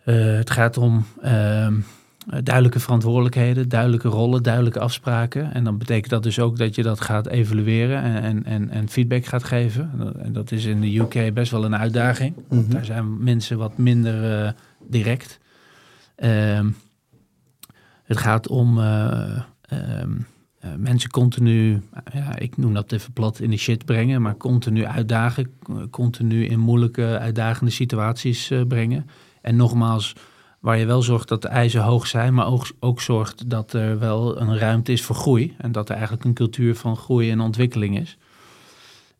Eh, het gaat om ehm, eh, duidelijke verantwoordelijkheden, duidelijke rollen, duidelijke afspraken. En dan betekent dat dus ook dat je dat gaat evalueren en, en, en, feedback gaat geven. En dat is in de UK best wel een uitdaging. Mhm. Daar zijn mensen wat minder eh, direct. Ehm, het gaat om eh, ehm, eh, mensen continu, ja, ik noem dat even plat, in de shit brengen, maar continu uitdagen, continu in moeilijke, uitdagende situaties eh, brengen. En nogmaals, waar je wel zorgt dat de eisen hoog zijn, maar ook, ook zorgt dat er wel een ruimte is voor groei. En dat er eigenlijk een cultuur van groei en ontwikkeling is.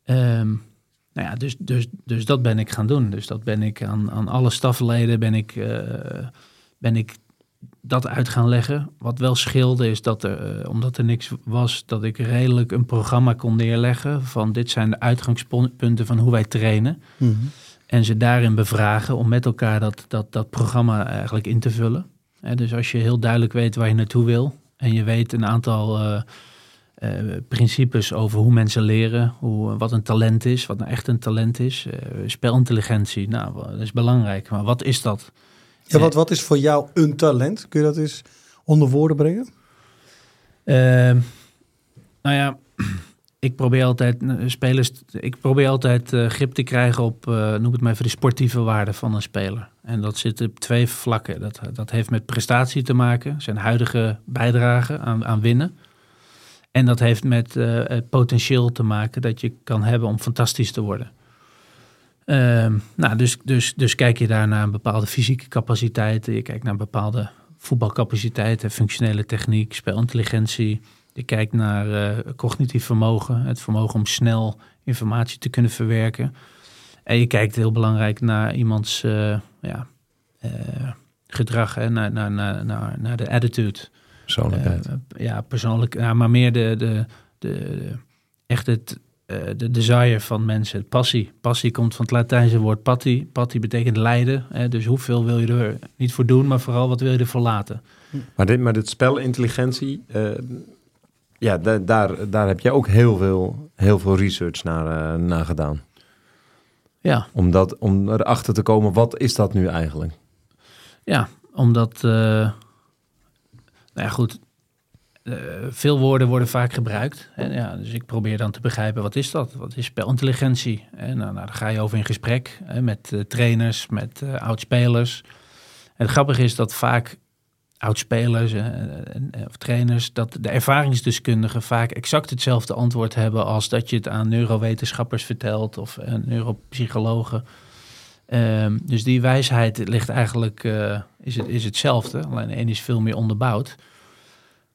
Ehm, nou ja, dus, dus, dus dat ben ik gaan doen. Dus dat ben ik aan, aan alle stafleden ben ik, eh, ben ik dat uit gaan leggen. Wat wel scheelde is dat er, eh, omdat er niks was, dat ik redelijk een programma kon neerleggen van dit zijn de uitgangspunten van hoe wij trainen. Mhm. En ze daarin bevragen om met elkaar dat, dat, dat programma eigenlijk in te vullen. Dus als je heel duidelijk weet waar je naartoe wil en je weet een aantal eh, eh, principes over hoe mensen leren, hoe, wat een talent is, wat nou echt een talent is, eh, spelintelligentie, nou, dat is belangrijk. Maar wat is dat? Ja, wat, wat is voor jou een talent? Kun je dat eens onder woorden brengen? Ehm, nou ja, ik probeer altijd eh, spelers, ik probeer altijd eh, grip te krijgen op, eh, noem het maar even de sportieve waarde van een speler. En dat zit op twee vlakken. Dat, dat heeft met prestatie te maken, zijn huidige bijdrage aan, aan winnen. En dat heeft met potentieel te maken dat je kan hebben om fantastisch te worden. Ehm, nou, dus, dus, dus kijk je daar naar bepaalde fysieke capaciteiten, je kijkt naar bepaalde voetbalcapaciteiten, functionele techniek, spelintelligentie. Je kijkt naar eh, cognitief vermogen, het vermogen om snel informatie te kunnen verwerken. En je kijkt heel belangrijk naar iemands eh, ja, eh, gedrag, hè, naar, naar, naar, naar, naar de attitude. Persoonlijkheid. Ja, persoonlijk, ja, maar meer de, de, de, de- echt het, eh, de desire van mensen, passie. Passie komt van het Latijnse woord patti. Patti betekent lijden. Hè, dus hoeveel wil je er niet voor doen, maar vooral wat wil je ervoor laten. Maar dit, maar dit spelintelligentie, eh, ja, da- daar, daar heb je ook heel veel, heel veel research naar, eh, naar gedaan. Ja, Om, dat, om erachter te komen, wat is dat nu eigenlijk? Ja, omdat, eh, nou ja goed, eh, veel woorden worden vaak gebruikt. En ja, dus ik probeer dan te begrijpen, wat is dat? Wat is spelintelligentie? En nou, nou, dan ga je over in gesprek hè, met trainers, met oudspelers. En het grappige is dat vaak oudspelers eh, en- of trainers, dat de ervaringsdeskundigen vaak exact hetzelfde antwoord hebben als dat je het aan neurowetenschappers vertelt of eh, neuropsychologen. Ehm, dus die wijsheid ligt eigenlijk, eh, is, het, is hetzelfde, alleen een is veel meer onderbouwd.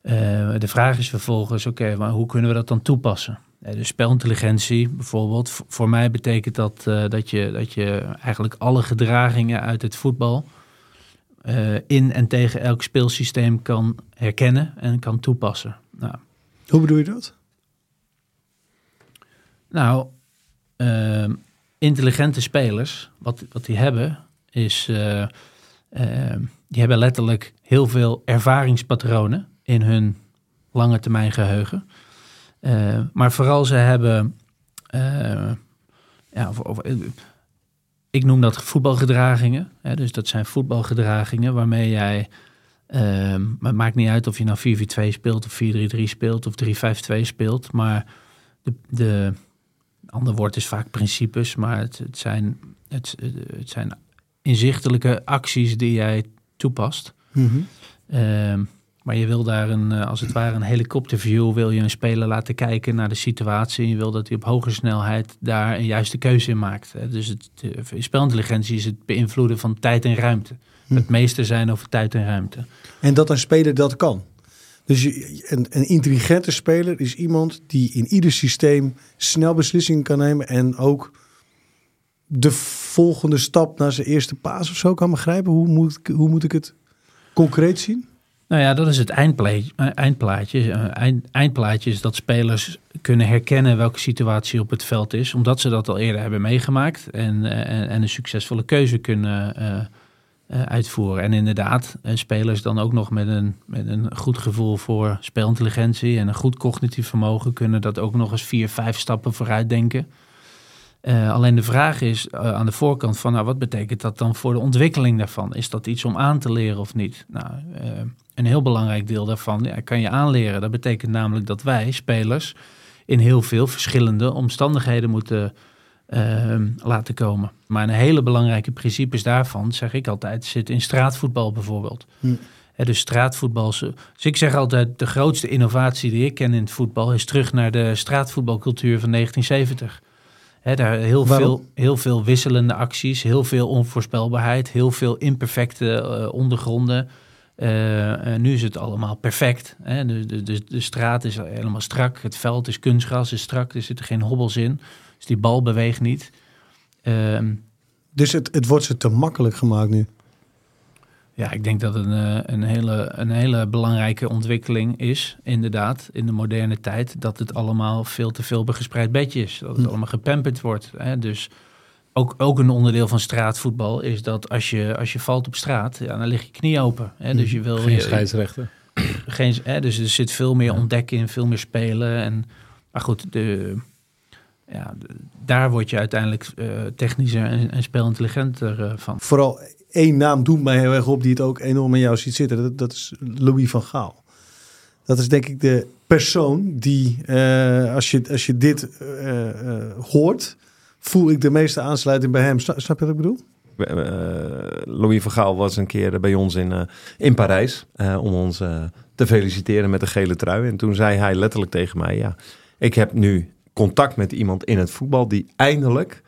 Eh, de vraag is vervolgens, oké, maar hoe kunnen we dat dan toepassen? Eh, dus spelintelligentie bijvoorbeeld, voor mij betekent dat eh, dat, je, dat je eigenlijk alle gedragingen uit het voetbal eh, in en tegen elk speelsysteem kan herkennen en kan toepassen. Nou, Hoe bedoel je dat? Nou, ehm, intelligente spelers, wat, wat die hebben, is. eh, ehm, die hebben letterlijk heel veel ervaringspatronen in hun lange termijn geheugen. Eh, maar vooral ze hebben. ja, of, of, ik noem dat voetbalgedragingen. Hè, dus dat zijn voetbalgedragingen waarmee jij. maar het maakt niet uit of je nou 4-4-2 speelt of 4-3-3 speelt of 3-5-2 speelt. Maar de, de, ander woord is vaak principes, maar het, het, zijn, het, het zijn inzichtelijke acties die jij toepast. Ehm, maar je wil daar een, eh, als het ware een helikopterview, wil je een speler laten kijken naar de situatie. En je wil dat hij op hoge snelheid daar een juiste keuze in maakt. Dus het, spelintelligentie is het beïnvloeden van tijd en ruimte. Het meeste zijn over tijd en ruimte. En dat een speler dat kan. Dus een, een intelligente speler is iemand die in ieder systeem snel beslissingen kan nemen en ook de volgende stap naar zijn eerste paas of zo kan begrijpen. Hoe moet, hoe moet ik het concreet zien? Nou ja, dat is het eindplaatje. eh, eindplaatje. Eh, Eind, eindplaatje is dat spelers kunnen herkennen welke situatie op het veld is, omdat ze dat al eerder hebben meegemaakt en, eh, en, en een succesvolle keuze kunnen uitvoeren. En inderdaad, spelers dan ook nog met een, met een goed gevoel voor speelintelligentie en een goed cognitief vermogen kunnen dat ook nog eens vier, vijf stappen vooruit denken. Eh, alleen de vraag is eh, aan de voorkant van, nou, wat betekent dat dan voor de ontwikkeling daarvan? Is dat iets om aan te leren of niet? Nou, eh, een heel belangrijk deel daarvan ja, kan je aanleren. Dat betekent namelijk dat wij, spelers, in heel veel verschillende omstandigheden moeten laten komen. Maar een hele belangrijke principes daarvan, zeg ik altijd, zit in straatvoetbal bijvoorbeeld. Hm. Dus straatvoetbal. Dus ik zeg altijd, de grootste innovatie die ik ken in het voetbal is terug naar de straatvoetbalcultuur van 1970. Hè, daar heel Waarom? veel, heel veel wisselende acties, heel veel onvoorspelbaarheid, heel veel imperfecte eh, ondergronden. Eh, nu is het allemaal perfect. Hè? De, de, de, de straat is helemaal strak, het veld is kunstgras, is strak, er zitten geen hobbels in. Dus die bal beweegt niet. Ehm, Dus het, het wordt ze te makkelijk gemaakt nu. Ja, ik denk dat het een, eh, een, hele, een hele belangrijke ontwikkeling is, inderdaad, in de moderne tijd. Dat het allemaal veel te veel op een gespreid bedje is. Dat het Hm. allemaal gepamperd wordt. Hè? Dus ook, ook een onderdeel van straatvoetbal is dat als je, als je valt op straat, ja, dan lig je knie open. Hè? Dus je wil Geen scheidsrechter. geen, hè, dus er zit veel meer ontdekken in, veel meer spelen. En, maar goed, de, ja, daar word je uiteindelijk eh, technischer en, en speelintelligenter eh, van. Vooral één naam doet mij heel erg op die het ook enorm in jou ziet zitten. Dat, dat is Louis van Gaal. Dat is denk ik de persoon die, eh, als, je, als je dit eh, eh, hoort, voel ik de meeste aansluiting bij hem. Snap, je wat ik bedoel? Louis van Gaal was een keer bij ons in, in Parijs om ons te feliciteren met de gele trui. En toen zei hij letterlijk tegen mij: Ja, ik heb nu contact met iemand in het voetbal die eindelijk,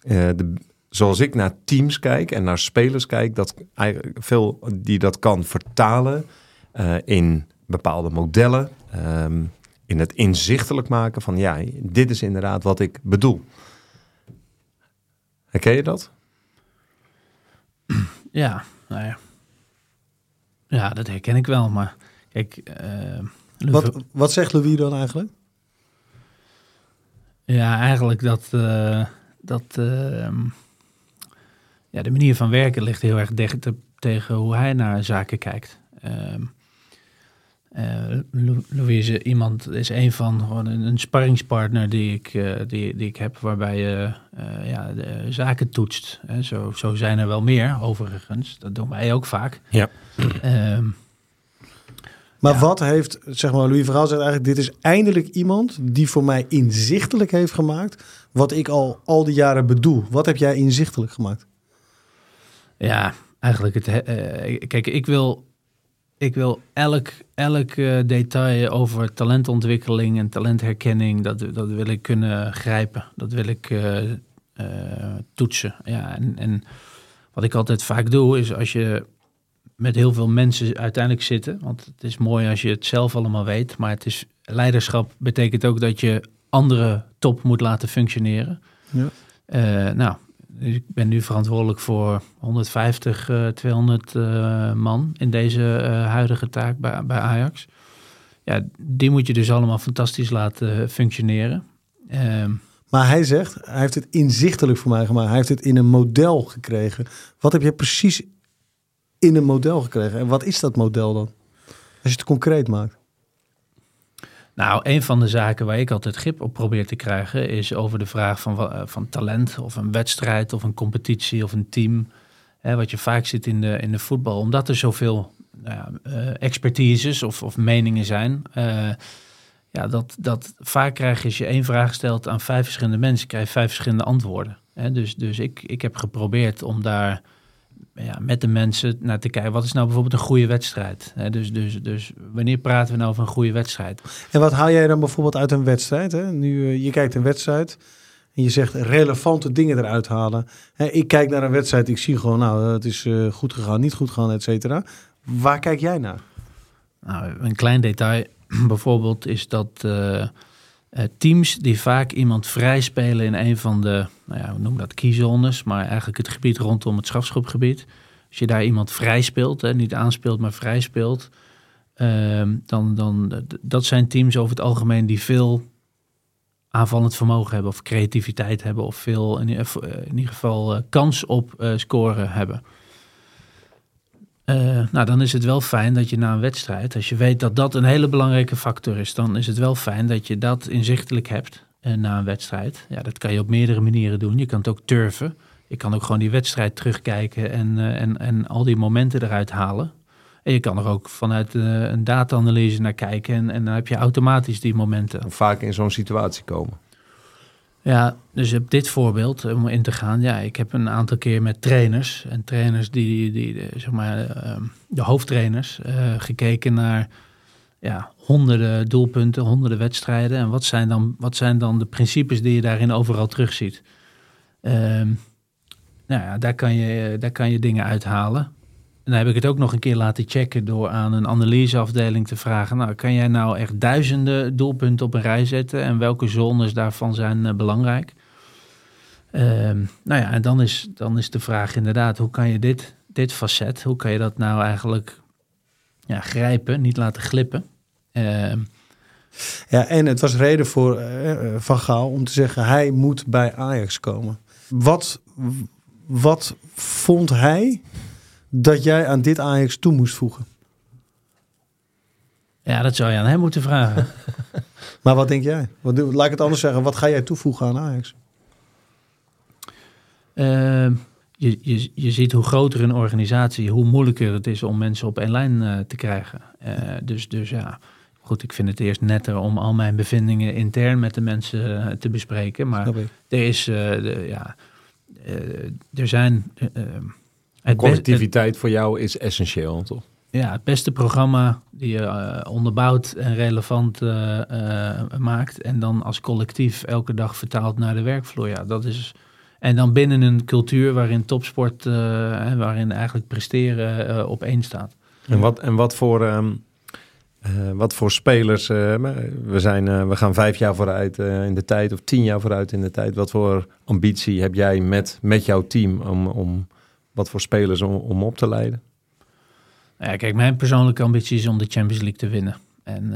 de, zoals ik naar teams kijk en naar spelers kijk, dat eigenlijk veel die dat kan vertalen eh, in bepaalde modellen. ehm, in het inzichtelijk maken van ja, dit is inderdaad wat ik bedoel. Herken je dat? Ja, nou ja. Ja, dat herken ik wel. Maar kijk, eh, Wat, wat zegt Louis dan eigenlijk? Ja, eigenlijk dat, eh, dat ehm, ja, de manier van werken ligt heel erg dicht te- tegen hoe hij naar zaken kijkt. Ehm eh, Lou- Louis is iemand, is een van gewoon een, een sparringspartner die ik, eh, die, die ik heb, waarbij je eh, ja, de zaken toetst. Hè. Zo, zo zijn er wel meer, overigens. Dat doen wij ook vaak. Ja. Ehm, Maar Ja. wat heeft, zeg maar, Louis van Gaal zegt eigenlijk, dit is eindelijk iemand die voor mij inzichtelijk heeft gemaakt wat ik al al die jaren bedoel. Wat heb jij inzichtelijk gemaakt? Ja, eigenlijk het. he- eh, kijk, ik wil, ik wil elk, elk eh, detail over talentontwikkeling en talentherkenning, dat, dat wil ik kunnen grijpen. Dat wil ik eh, eh, toetsen. Ja, en, en wat ik altijd vaak doe, is als je met heel veel mensen uiteindelijk zitten, want het is mooi als je het zelf allemaal weet, maar het is leiderschap betekent ook dat je andere top moet laten functioneren. Ja. Eh, nou, ik ben nu verantwoordelijk voor 150, eh 200 eh, man in deze eh, huidige taak bij, bij Ajax. Ja, die moet je dus allemaal fantastisch laten functioneren. Ehm, Maar hij zegt, hij heeft het inzichtelijk voor mij gemaakt. Hij heeft het in een model gekregen. Wat heb je precies in een model gekregen? En wat is dat model dan? Als je het concreet maakt. Nou, een van de zaken waar ik altijd grip op probeer te krijgen is over de vraag van, eh, van talent of een wedstrijd of een competitie of een team. Hè, wat je vaak ziet in de, in de voetbal, omdat er zoveel nou ja, eh, expertises of, of meningen zijn. eh, ja, dat, dat vaak krijg je als je één vraag stelt aan vijf verschillende mensen, krijg je vijf verschillende antwoorden. Hè, dus dus ik, ik heb geprobeerd om daar ja, met de mensen naar te kijken. Wat is nou bijvoorbeeld een goede wedstrijd? Dus, dus, dus wanneer praten we nou over een goede wedstrijd? En wat haal jij dan bijvoorbeeld uit een wedstrijd? Hè? Nu, eh, je kijkt een wedstrijd en je zegt relevante dingen eruit halen. Ik kijk naar een wedstrijd, ik zie gewoon, nou, het is eh, goed gegaan, niet goed gegaan, et cetera. Waar kijk jij naar? Nou, een klein detail bijvoorbeeld is dat eh, teams die vaak iemand vrij spelen in een van de, nou ja, we noemen dat keyzones, maar eigenlijk het gebied rondom het strafschopgebied. Als je daar iemand vrij speelt, hè, niet aanspeelt, maar vrij speelt, ehm, dan, dan dat zijn teams over het algemeen die veel aanvallend vermogen hebben of creativiteit hebben of veel in, ieder- eh, ieder geval eh, kans op eh, scoren hebben. Eh, nou, dan is het wel fijn dat je na een wedstrijd, als je weet dat dat een hele belangrijke factor is, dan is het wel fijn dat je dat inzichtelijk hebt na een wedstrijd. Ja, dat kan je op meerdere manieren doen. Je kan het ook turven. Je kan ook gewoon die wedstrijd terugkijken en, eh, en, en al die momenten eruit halen. En je kan er ook vanuit eh, een data-analyse naar kijken en, en dan heb je automatisch die momenten. Vaak in zo'n situatie komen. Ja, dus op dit voorbeeld, om in te gaan, ja, ik heb een aantal keer met trainers en trainers die, die, die zeg maar, eh, de hoofdtrainers, eh, gekeken naar ja, honderden doelpunten, honderden wedstrijden. En wat zijn dan, wat zijn dan de principes die je daarin overal terugziet? Ehm nou ja, daar kan, je, daar kan je dingen uithalen. En heb ik het ook nog een keer laten checken door aan een analyseafdeling te vragen. Nou, kan jij nou echt duizenden doelpunten op een rij zetten? En welke zones daarvan zijn eh, belangrijk? Ehm, nou ja, en dan is, dan is de vraag inderdaad, hoe kan je dit, dit facet, hoe kan je dat nou eigenlijk ja, grijpen, niet laten glippen? Ehm, Ja, en het was reden voor eh, eh, Van Gaal om te zeggen hij moet bij Ajax komen. Wat, wat vond hij dat jij aan dit Ajax toe moest voegen? ja, dat zou je aan hem moeten vragen. Maar wat denk jij? Wat, laat ik het anders zeggen. Wat ga jij toevoegen aan Ajax? Ehm, je, je, je ziet hoe groter een organisatie, hoe moeilijker het is om mensen op één lijn eh, te krijgen. Eh, dus, dus ja, goed, ik vind het eerst netter om al mijn bevindingen intern met de mensen eh, te bespreken. Maar er is, de, ja, er zijn... Connectiviteit voor jou is essentieel, toch? ja, het beste programma die je eh, onderbouwt en relevant eh, eh, maakt. En dan als collectief elke dag vertaalt naar de werkvloer. Ja, dat is. En dan binnen een cultuur waarin topsport, en waarin eigenlijk presteren op één staat. En wat, en wat voor, ehm, eh, wat voor spelers, we, zijn, we gaan vijf jaar vooruit in de tijd of tien jaar vooruit in de tijd. Wat voor ambitie heb jij met, met jouw team om, om wat voor spelers om, om op te leiden? Ja, kijk, mijn persoonlijke ambitie is om de Champions League te winnen. En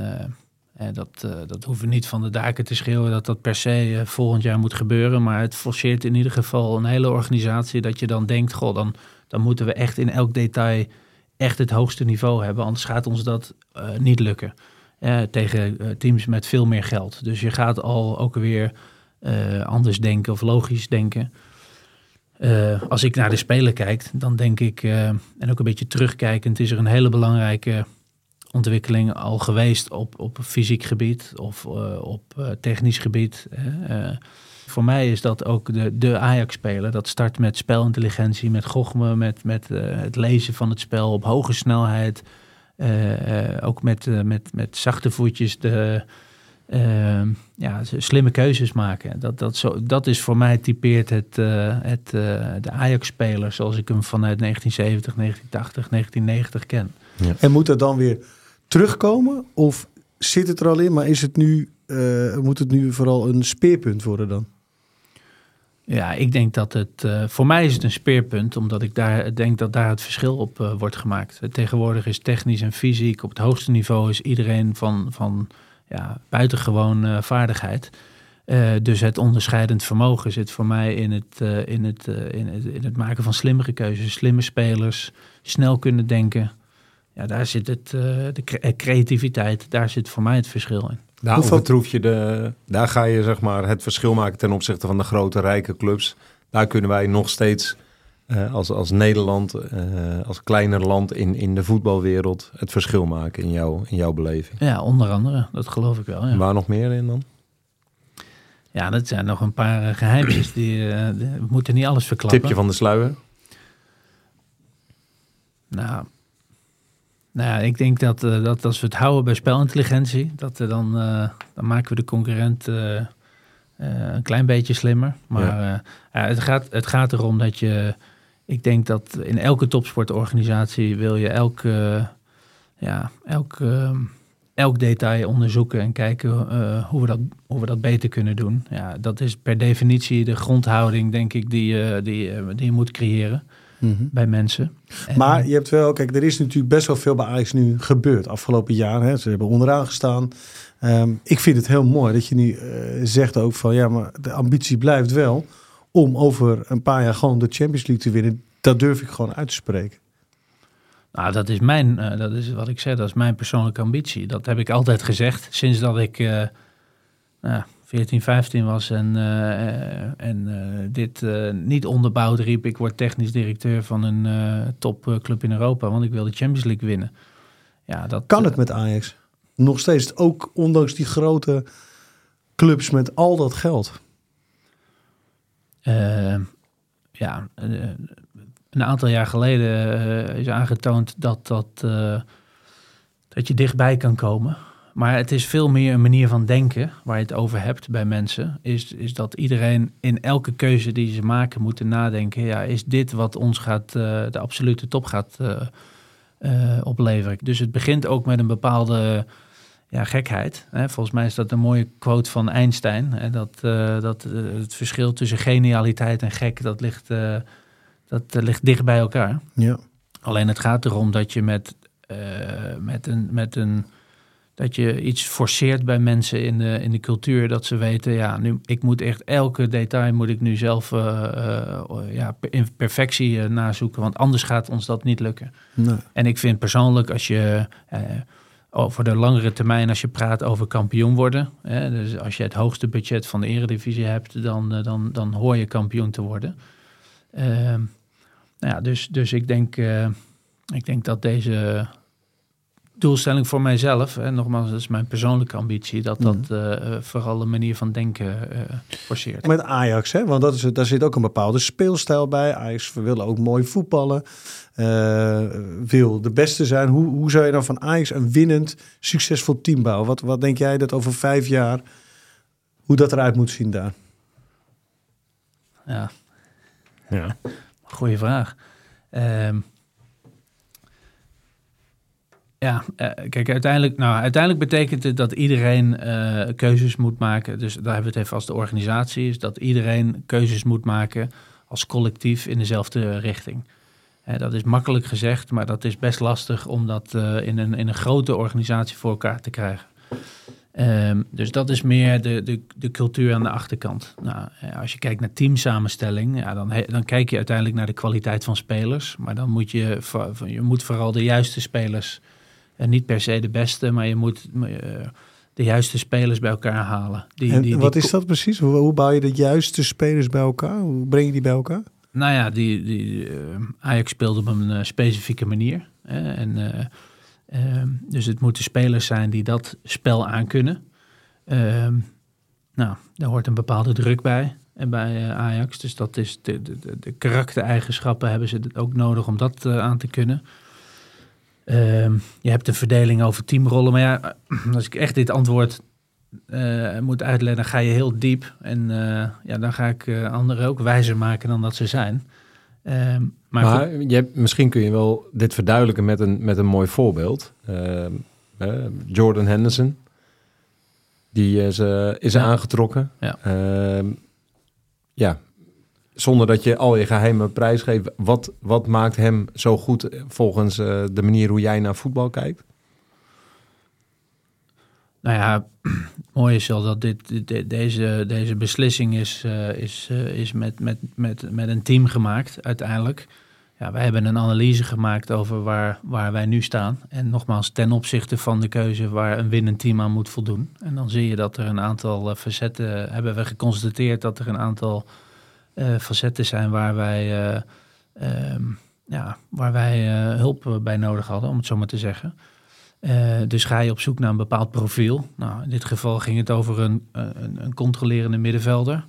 eh, dat, eh, dat hoeven niet van de daken te schreeuwen dat dat per se eh, volgend jaar moet gebeuren. Maar het forceert in ieder geval een hele organisatie dat je dan denkt, goh, dan, dan moeten we echt in elk detail echt het hoogste niveau hebben. Anders gaat ons dat niet lukken. Tegen teams met veel meer geld. Dus je gaat al ook weer anders denken of logisch denken. Eh, als ik naar de Spelen kijk, dan denk ik, eh, en ook een beetje terugkijkend, is er een hele belangrijke ontwikkeling al geweest op, op fysiek gebied of eh, op technisch gebied. voor mij is dat ook de, de Ajax-speler. Dat start met spelintelligentie, met gochme, met, met het lezen van het spel op hoge snelheid. Ook met, met, met zachte voetjes de, eh, ja, slimme keuzes maken. Dat, dat, zo, dat is voor mij typeert het, eh, het, eh, de Ajax-speler zoals ik hem vanuit 1970, 1980, 1990 ken. En moet dat dan weer terugkomen? Of zit het er al in, maar is het nu, eh, moet het nu vooral een speerpunt worden dan? Ja, ik denk dat het. eh, voor mij is het een speerpunt, omdat ik daar denk dat daar het verschil op wordt gemaakt. Tegenwoordig is technisch en fysiek op het hoogste niveau is iedereen van, van ja, buitengewoon eh, vaardigheid. Eh, dus het onderscheidend vermogen zit voor mij in het, eh, in, het, eh, in, het, in het maken van slimmere keuzes, slimme spelers, snel kunnen denken. Ja, daar zit het, eh, de cre- creativiteit, daar zit voor mij het verschil in. Daar Hoeveel- overtroef je de, daar ga je zeg maar het verschil maken ten opzichte van de grote rijke clubs. Daar kunnen wij nog steeds eh, als, als Nederland, eh, als kleiner land in, in de voetbalwereld het verschil maken in, jou, in jouw beleving. Ja, onder andere, dat geloof ik wel. Ja. Waar nog meer in dan? Ja, dat zijn nog een paar eh, geheimjes. Die, we moeten niet alles verklappen. Tipje van de sluier. Nou, nou ik denk dat, dat als we het houden bij spelintelligentie, dat dan, dan maken we de concurrent een klein beetje slimmer. Maar ja, het, gaat, het gaat erom dat je, ik denk dat in elke topsportorganisatie wil je elk, eh, ja, elk, eh, elk detail onderzoeken en kijken eh, hoe, we dat, hoe we dat beter kunnen doen. Ja, dat is per definitie de grondhouding, denk ik, die, je die, eh, die je moet creëren. bij mensen. En- Maar je hebt wel, kijk, er is natuurlijk best wel veel bij Ajax nu gebeurd afgelopen jaar. Hè. Ze hebben onderaan gestaan. Ehm, ik vind het heel mooi dat je nu eh, zegt ook van ja, maar de ambitie blijft wel om over een paar jaar gewoon de Champions League te winnen. Dat durf ik gewoon uit te spreken. Nou, dat is mijn, eh, dat is wat ik zei, dat is mijn persoonlijke ambitie. Dat heb ik altijd gezegd sinds dat ik nou, 14, 15 was en, eh, en eh, dit niet onderbouwd riep. Ik word technisch directeur van een topclub in Europa, want ik wil de Champions League winnen. Ja, dat Kan het met Ajax? Nog steeds, ook ondanks die grote clubs met al dat geld. Eh, ja, eh, een aantal jaar geleden eh, is aangetoond dat, dat, eh, dat je dichtbij kan komen. Maar het is veel meer een manier van denken waar je het over hebt bij mensen. Is, is dat iedereen in elke keuze die ze maken moeten nadenken. Ja, is dit wat ons gaat, de absolute top gaat opleveren? Dus het begint ook met een bepaalde ja, gekheid. Hè? Volgens mij is dat een mooie quote van Einstein. Hè? Dat, eh, dat eh, het verschil tussen genialiteit en gek, dat ligt, eh, dat ligt dicht bij elkaar. Ja. Alleen het gaat erom dat je met, met, een, met een dat je iets forceert bij mensen in de, in de cultuur. Dat ze weten, ja, nu, ik moet echt elke detail moet ik nu zelf ja, in perfectie nazoeken. Want anders gaat ons dat niet lukken. Nee. En ik vind persoonlijk, als je over de langere termijn, als je praat over kampioen worden. Hè, dus als je het hoogste budget van de eredivisie hebt, dan, eh, dan, dan hoor je kampioen te worden. Ehm, nou ja, dus, dus ik, denk, eh, ik denk dat deze doelstelling voor mijzelf, en nogmaals, dat is mijn persoonlijke ambitie, dat dat eh, eh, vooral een manier van denken eh, forceert. Met Ajax, hè? want dat is, het- daar zit ook een bepaalde speelstijl bij. Ajax wil ook mooi voetballen, eh, wil de beste zijn. Hoe, hoe zou je dan van Ajax een winnend, succesvol team bouwen? Wat, wat denk jij dat over vijf jaar, hoe dat eruit moet zien daar? Ja, Ja. Goeie vraag. Ehm, ja, eh, kijk, uiteindelijk, nou, uiteindelijk betekent het dat iedereen eh, keuzes moet maken. Dus daar hebben we het even als de organisatie, is dat iedereen keuzes moet maken als collectief in dezelfde richting. Hè, dat is makkelijk gezegd, maar dat is best lastig om dat eh, in, een, in een grote organisatie voor elkaar te krijgen. Ehm, dus dat is meer de, de, de cultuur aan de achterkant. Nou, als je kijkt naar teamsamenstelling, ja, dan, dan kijk je uiteindelijk naar de kwaliteit van spelers. Maar dan moet je, je moet vooral de juiste spelers, en niet per se de beste, maar je moet eh, de juiste spelers bij elkaar halen. Die, En die, wat die is dat precies? Hoe, hoe bouw je de juiste spelers bij elkaar? Hoe breng je die bij elkaar? Nou ja, die, die, eh, Ajax speelde op een eh, specifieke manier. Hè, en, eh, ehm, dus het moeten spelers zijn die dat spel aankunnen. Ehm nou, daar hoort een bepaalde druk bij en bij eh, Ajax. Dus dat is de, de, de, karaktereigenschappen hebben ze ook nodig om dat eh, aan te kunnen. Ehm, je hebt een verdeling over teamrollen. Maar ja, als ik echt dit antwoord eh, moet uitleggen, dan ga je heel diep. En eh, ja, dan ga ik eh, anderen ook wijzer maken dan dat ze zijn. Ehm, maar Maar, je hebt, misschien kun je wel dit verduidelijken met een, met een mooi voorbeeld. Ehm, eh, Jordan Henderson. Die is, eh, is Ja. aangetrokken. Ja. Ja. Zonder dat je al je geheimen prijs geeft. Wat, wat maakt hem zo goed eh, volgens eh, de manier hoe jij naar voetbal kijkt? nou ja, mooi is wel dat dit, deze, deze beslissing is, eh, is, is met, met, met, met een team gemaakt uiteindelijk. Ja, wij hebben een analyse gemaakt over waar, waar wij nu staan. En nogmaals, ten opzichte van de keuze waar een winnend team aan moet voldoen. En dan zie je dat er een aantal facetten, hebben we geconstateerd dat er een aantal facetten zijn waar wij, eh, ehm, ja, waar wij eh, hulp bij nodig hadden, om het zo maar te zeggen. Eh, dus ga je op zoek naar een bepaald profiel. Nou, in dit geval ging het over een, een, een controlerende middenvelder.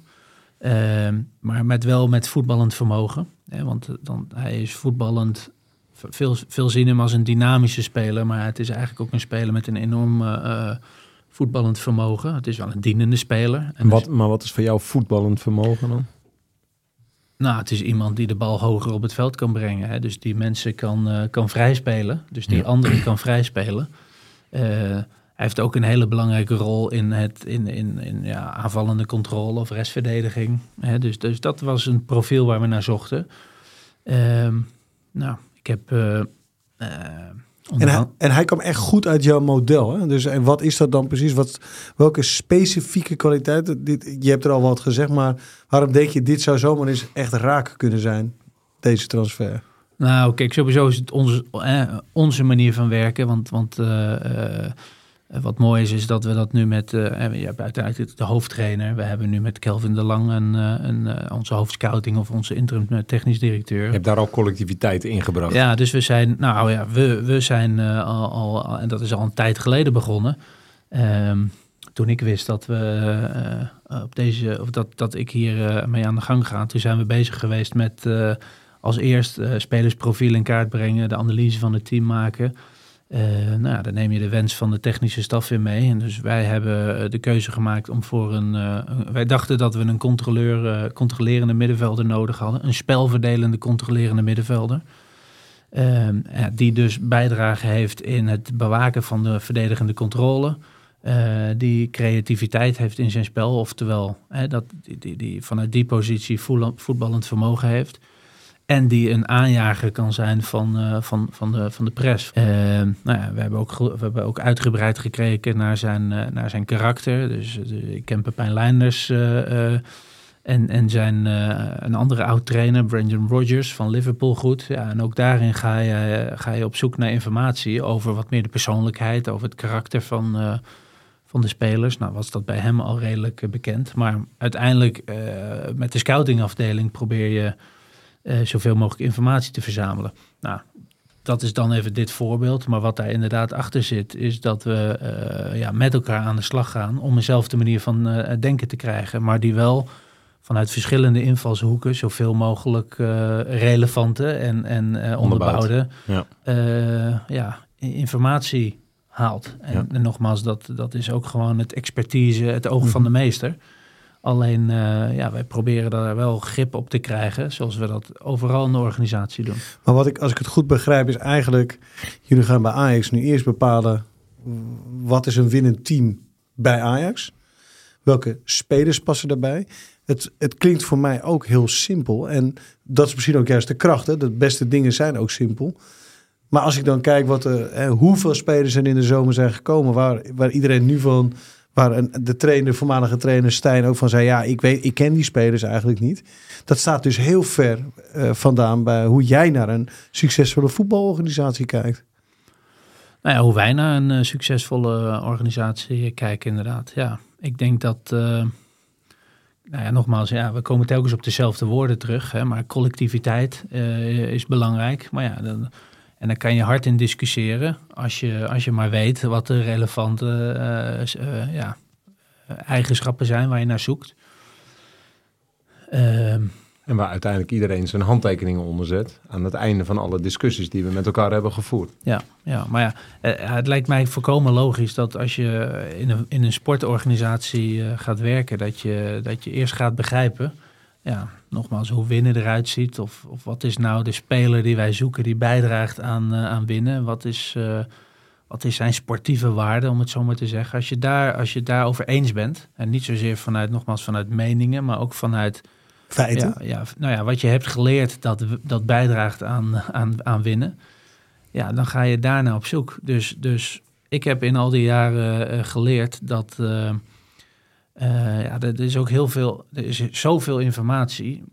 Ehm, maar met wel met voetballend vermogen. Hè, want eh, dan, hij is voetballend. Veel, veel zien hem als een dynamische speler. Maar het is eigenlijk ook een speler met een enorm eh, eh, voetballend vermogen. Het is wel een dienende speler. En Wat, maar wat is voor jou voetballend vermogen dan? Nou, het is iemand die de bal hoger op het veld kan brengen. Hè? Dus die mensen kan, eh, kan vrijspelen. Dus die Ja. anderen kan vrijspelen. Eh, hij heeft ook een hele belangrijke rol in, het, in, in, in ja, aanvallende controle of restverdediging. Hè? Dus, dus dat was een profiel waar we naar zochten. Ehm, nou, ik heb... En hij, en hij kwam echt goed uit jouw model. Hè? Dus en wat is dat dan precies? Wat, welke specifieke kwaliteiten? Dit, je hebt er al wat gezegd, maar waarom denk je dit zou zomaar eens echt raak kunnen zijn, deze transfer? Nou, kijk, sowieso is het onze, eh, onze manier van werken. Want, want eh, eh, wat mooi is, is dat we dat nu met... eh, je hebt uiteindelijk de hoofdtrainer. We hebben nu met Kelvin de Lang een, eh, een, eh, onze hoofdscouting of onze interim eh, technisch directeur. Je hebt daar al collectiviteit in gebracht. Ja, dus we zijn, nou ja, we, we zijn eh, al, al, en dat is al een tijd geleden begonnen. Ehm, toen ik wist dat we eh, op deze, of dat, dat ik hier eh, mee aan de gang ga, toen zijn we bezig geweest met eh, als eerst eh, spelersprofiel in kaart brengen, de analyse van het team maken. Eh, nou dan neem je de wens van de technische staf weer mee. En dus wij hebben eh, de keuze gemaakt om voor een. eh, een- wij dachten dat we een controleur, controlerende middenvelder nodig hadden. Een spelverdelende controlerende middenvelder. Ehm, ja, die dus bijdrage heeft in het bewaken van de verdedigende controle. Die creativiteit heeft in zijn spel. Oftewel, dat, die, die, die vanuit die positie voetbal- voetballend vermogen heeft. En die een aanjager kan zijn van, eh, van, van, de, van de press. Eh, nou ja, we, hebben ook, we hebben ook uitgebreid gekeken naar zijn, eh, naar zijn karakter. Dus ik ken Pepijn Leinders en, en zijn een andere oud-trainer, Brendan Rodgers van Liverpool goed. Ja, en ook daarin ga je, ga je op zoek naar informatie over wat meer de persoonlijkheid, over het karakter van, van de spelers. Nou was dat bij hem al redelijk bekend. Maar uiteindelijk met de scoutingafdeling probeer je zoveel mogelijk informatie te verzamelen. Nou, dat is dan even dit voorbeeld. Maar wat daar inderdaad achter zit, is dat we eh, ja, met elkaar aan de slag gaan om eenzelfde manier van eh, denken te krijgen. Maar die wel vanuit verschillende invalshoeken zoveel mogelijk eh, relevante en, en eh, onderbouwde Ja. eh, ja, informatie haalt. En, Ja. en nogmaals, dat, dat is ook gewoon het expertise, het oog van de meester. Alleen, eh, ja, wij proberen daar wel grip op te krijgen, zoals we dat overal in de organisatie doen. Maar wat ik, als ik het goed begrijp, is eigenlijk... jullie gaan bij Ajax nu eerst bepalen... wat is een winnend team bij Ajax? Welke spelers passen daarbij? Het, het klinkt voor mij ook heel simpel. En dat is misschien ook juist de kracht. Hè? De beste dingen zijn ook simpel. Maar als ik dan kijk wat er, hè, hoeveel spelers er in de zomer zijn gekomen... waar, waar iedereen nu van... Waar de trainer, voormalige trainer Stijn ook van zei... ja, ik, weet, ik ken die spelers eigenlijk niet. Dat staat dus heel ver eh, vandaan bij hoe jij naar een succesvolle voetbalorganisatie kijkt. Nou ja, hoe wij naar een eh, succesvolle eh, organisatie kijken, inderdaad. Ja, ik denk dat, nou ja, nogmaals, ja, we komen telkens op dezelfde woorden terug. Hè, maar collectiviteit is belangrijk. Maar ja, dan, en daar kan je hard in discussiëren als je, als je maar weet wat de relevante eh, eh, ja, eigenschappen zijn waar je naar zoekt. Ehm, En waar uiteindelijk iedereen zijn handtekeningen onder zet. Aan het einde van alle discussies die we met elkaar hebben gevoerd. Ja, ja maar ja, eh, het lijkt mij volkomen logisch dat als je in een, in een sportorganisatie gaat werken, dat je, dat je eerst gaat begrijpen, ja, nogmaals, hoe winnen eruit ziet. Of, of wat is nou de speler die wij zoeken die bijdraagt aan, eh, aan winnen? Wat is, eh, wat is zijn sportieve waarde, om het zo maar te zeggen? Als je, daar, als je daarover eens bent, en niet zozeer vanuit, nogmaals, vanuit meningen, maar ook vanuit Feiten. ja, ja, nou ja, wat je hebt geleerd, dat, dat bijdraagt aan, aan, aan winnen. Ja, dan ga je daarna op zoek. Dus, dus ik heb in al die jaren eh, geleerd dat... eh, ja, er is ook heel veel... Er is zoveel informatie.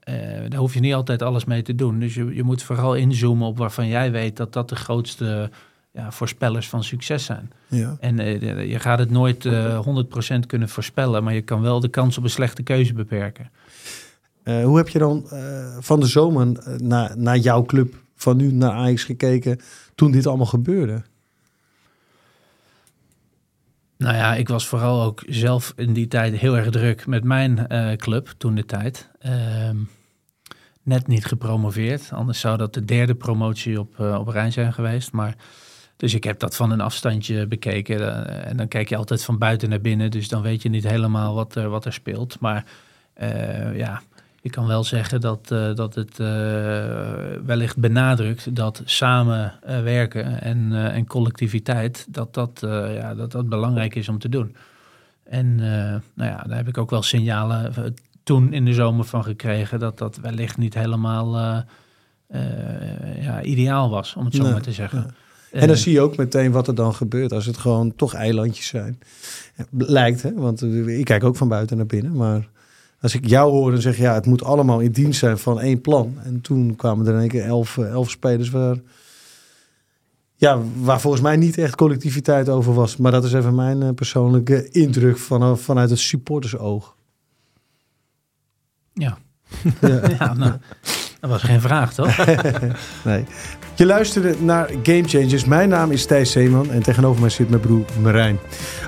Eh, daar hoef je niet altijd alles mee te doen. Dus je, je moet vooral inzoomen op waarvan jij weet... dat dat de grootste ja, voorspellers van succes zijn. Ja. En eh, je gaat het nooit eh 100% kunnen voorspellen... maar je kan wel de kans op een slechte keuze beperken. Hoe heb je dan van de zomer naar, naar jouw club van nu naar Ajax gekeken toen dit allemaal gebeurde? Nou ja, ik was vooral ook zelf in die tijd heel erg druk met mijn eh, club toen de tijd. Ehm, net niet gepromoveerd, anders zou dat de derde promotie op, eh, op rij zijn geweest. Maar, dus ik heb dat van een afstandje bekeken. eh, en dan kijk je altijd van buiten naar binnen, dus dan weet je niet helemaal wat er, wat er speelt. Maar ja, je kan wel zeggen dat, eh, dat het eh, wellicht benadrukt dat samenwerken en, eh, en collectiviteit, dat dat, ja, dat dat belangrijk is om te doen. En nou ja, daar heb ik ook wel signalen toen in de zomer van gekregen dat dat wellicht niet helemaal ja, ideaal was, om het zo Nee, maar te zeggen. ja. En dan zie je ook meteen wat er dan gebeurt als het gewoon toch eilandjes zijn. Lijkt, hè? Want ik kijk ook van buiten naar binnen. Maar als ik jou hoor en zeg, ja, het moet allemaal in dienst zijn van één plan. En toen kwamen er in één keer elf, eh, elf spelers waar, ja, waar volgens mij niet echt collectiviteit over was. Maar dat is even mijn eh, persoonlijke indruk van, vanuit het supportersoog. Ja. Ja. ja, nou, dat was geen vraag, toch? Nee. Je luisterde naar Game Changers. Mijn naam is Thijs Zeeman en tegenover mij zit mijn broer Marijn.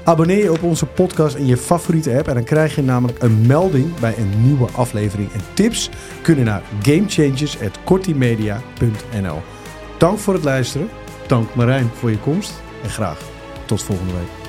Abonneer je op onze podcast in je favoriete app en dan krijg je namelijk een melding bij een nieuwe aflevering. En tips kunnen naar gamechangers.kortimedia.nl Dank voor het luisteren. Dank Marijn voor je komst en graag tot volgende week.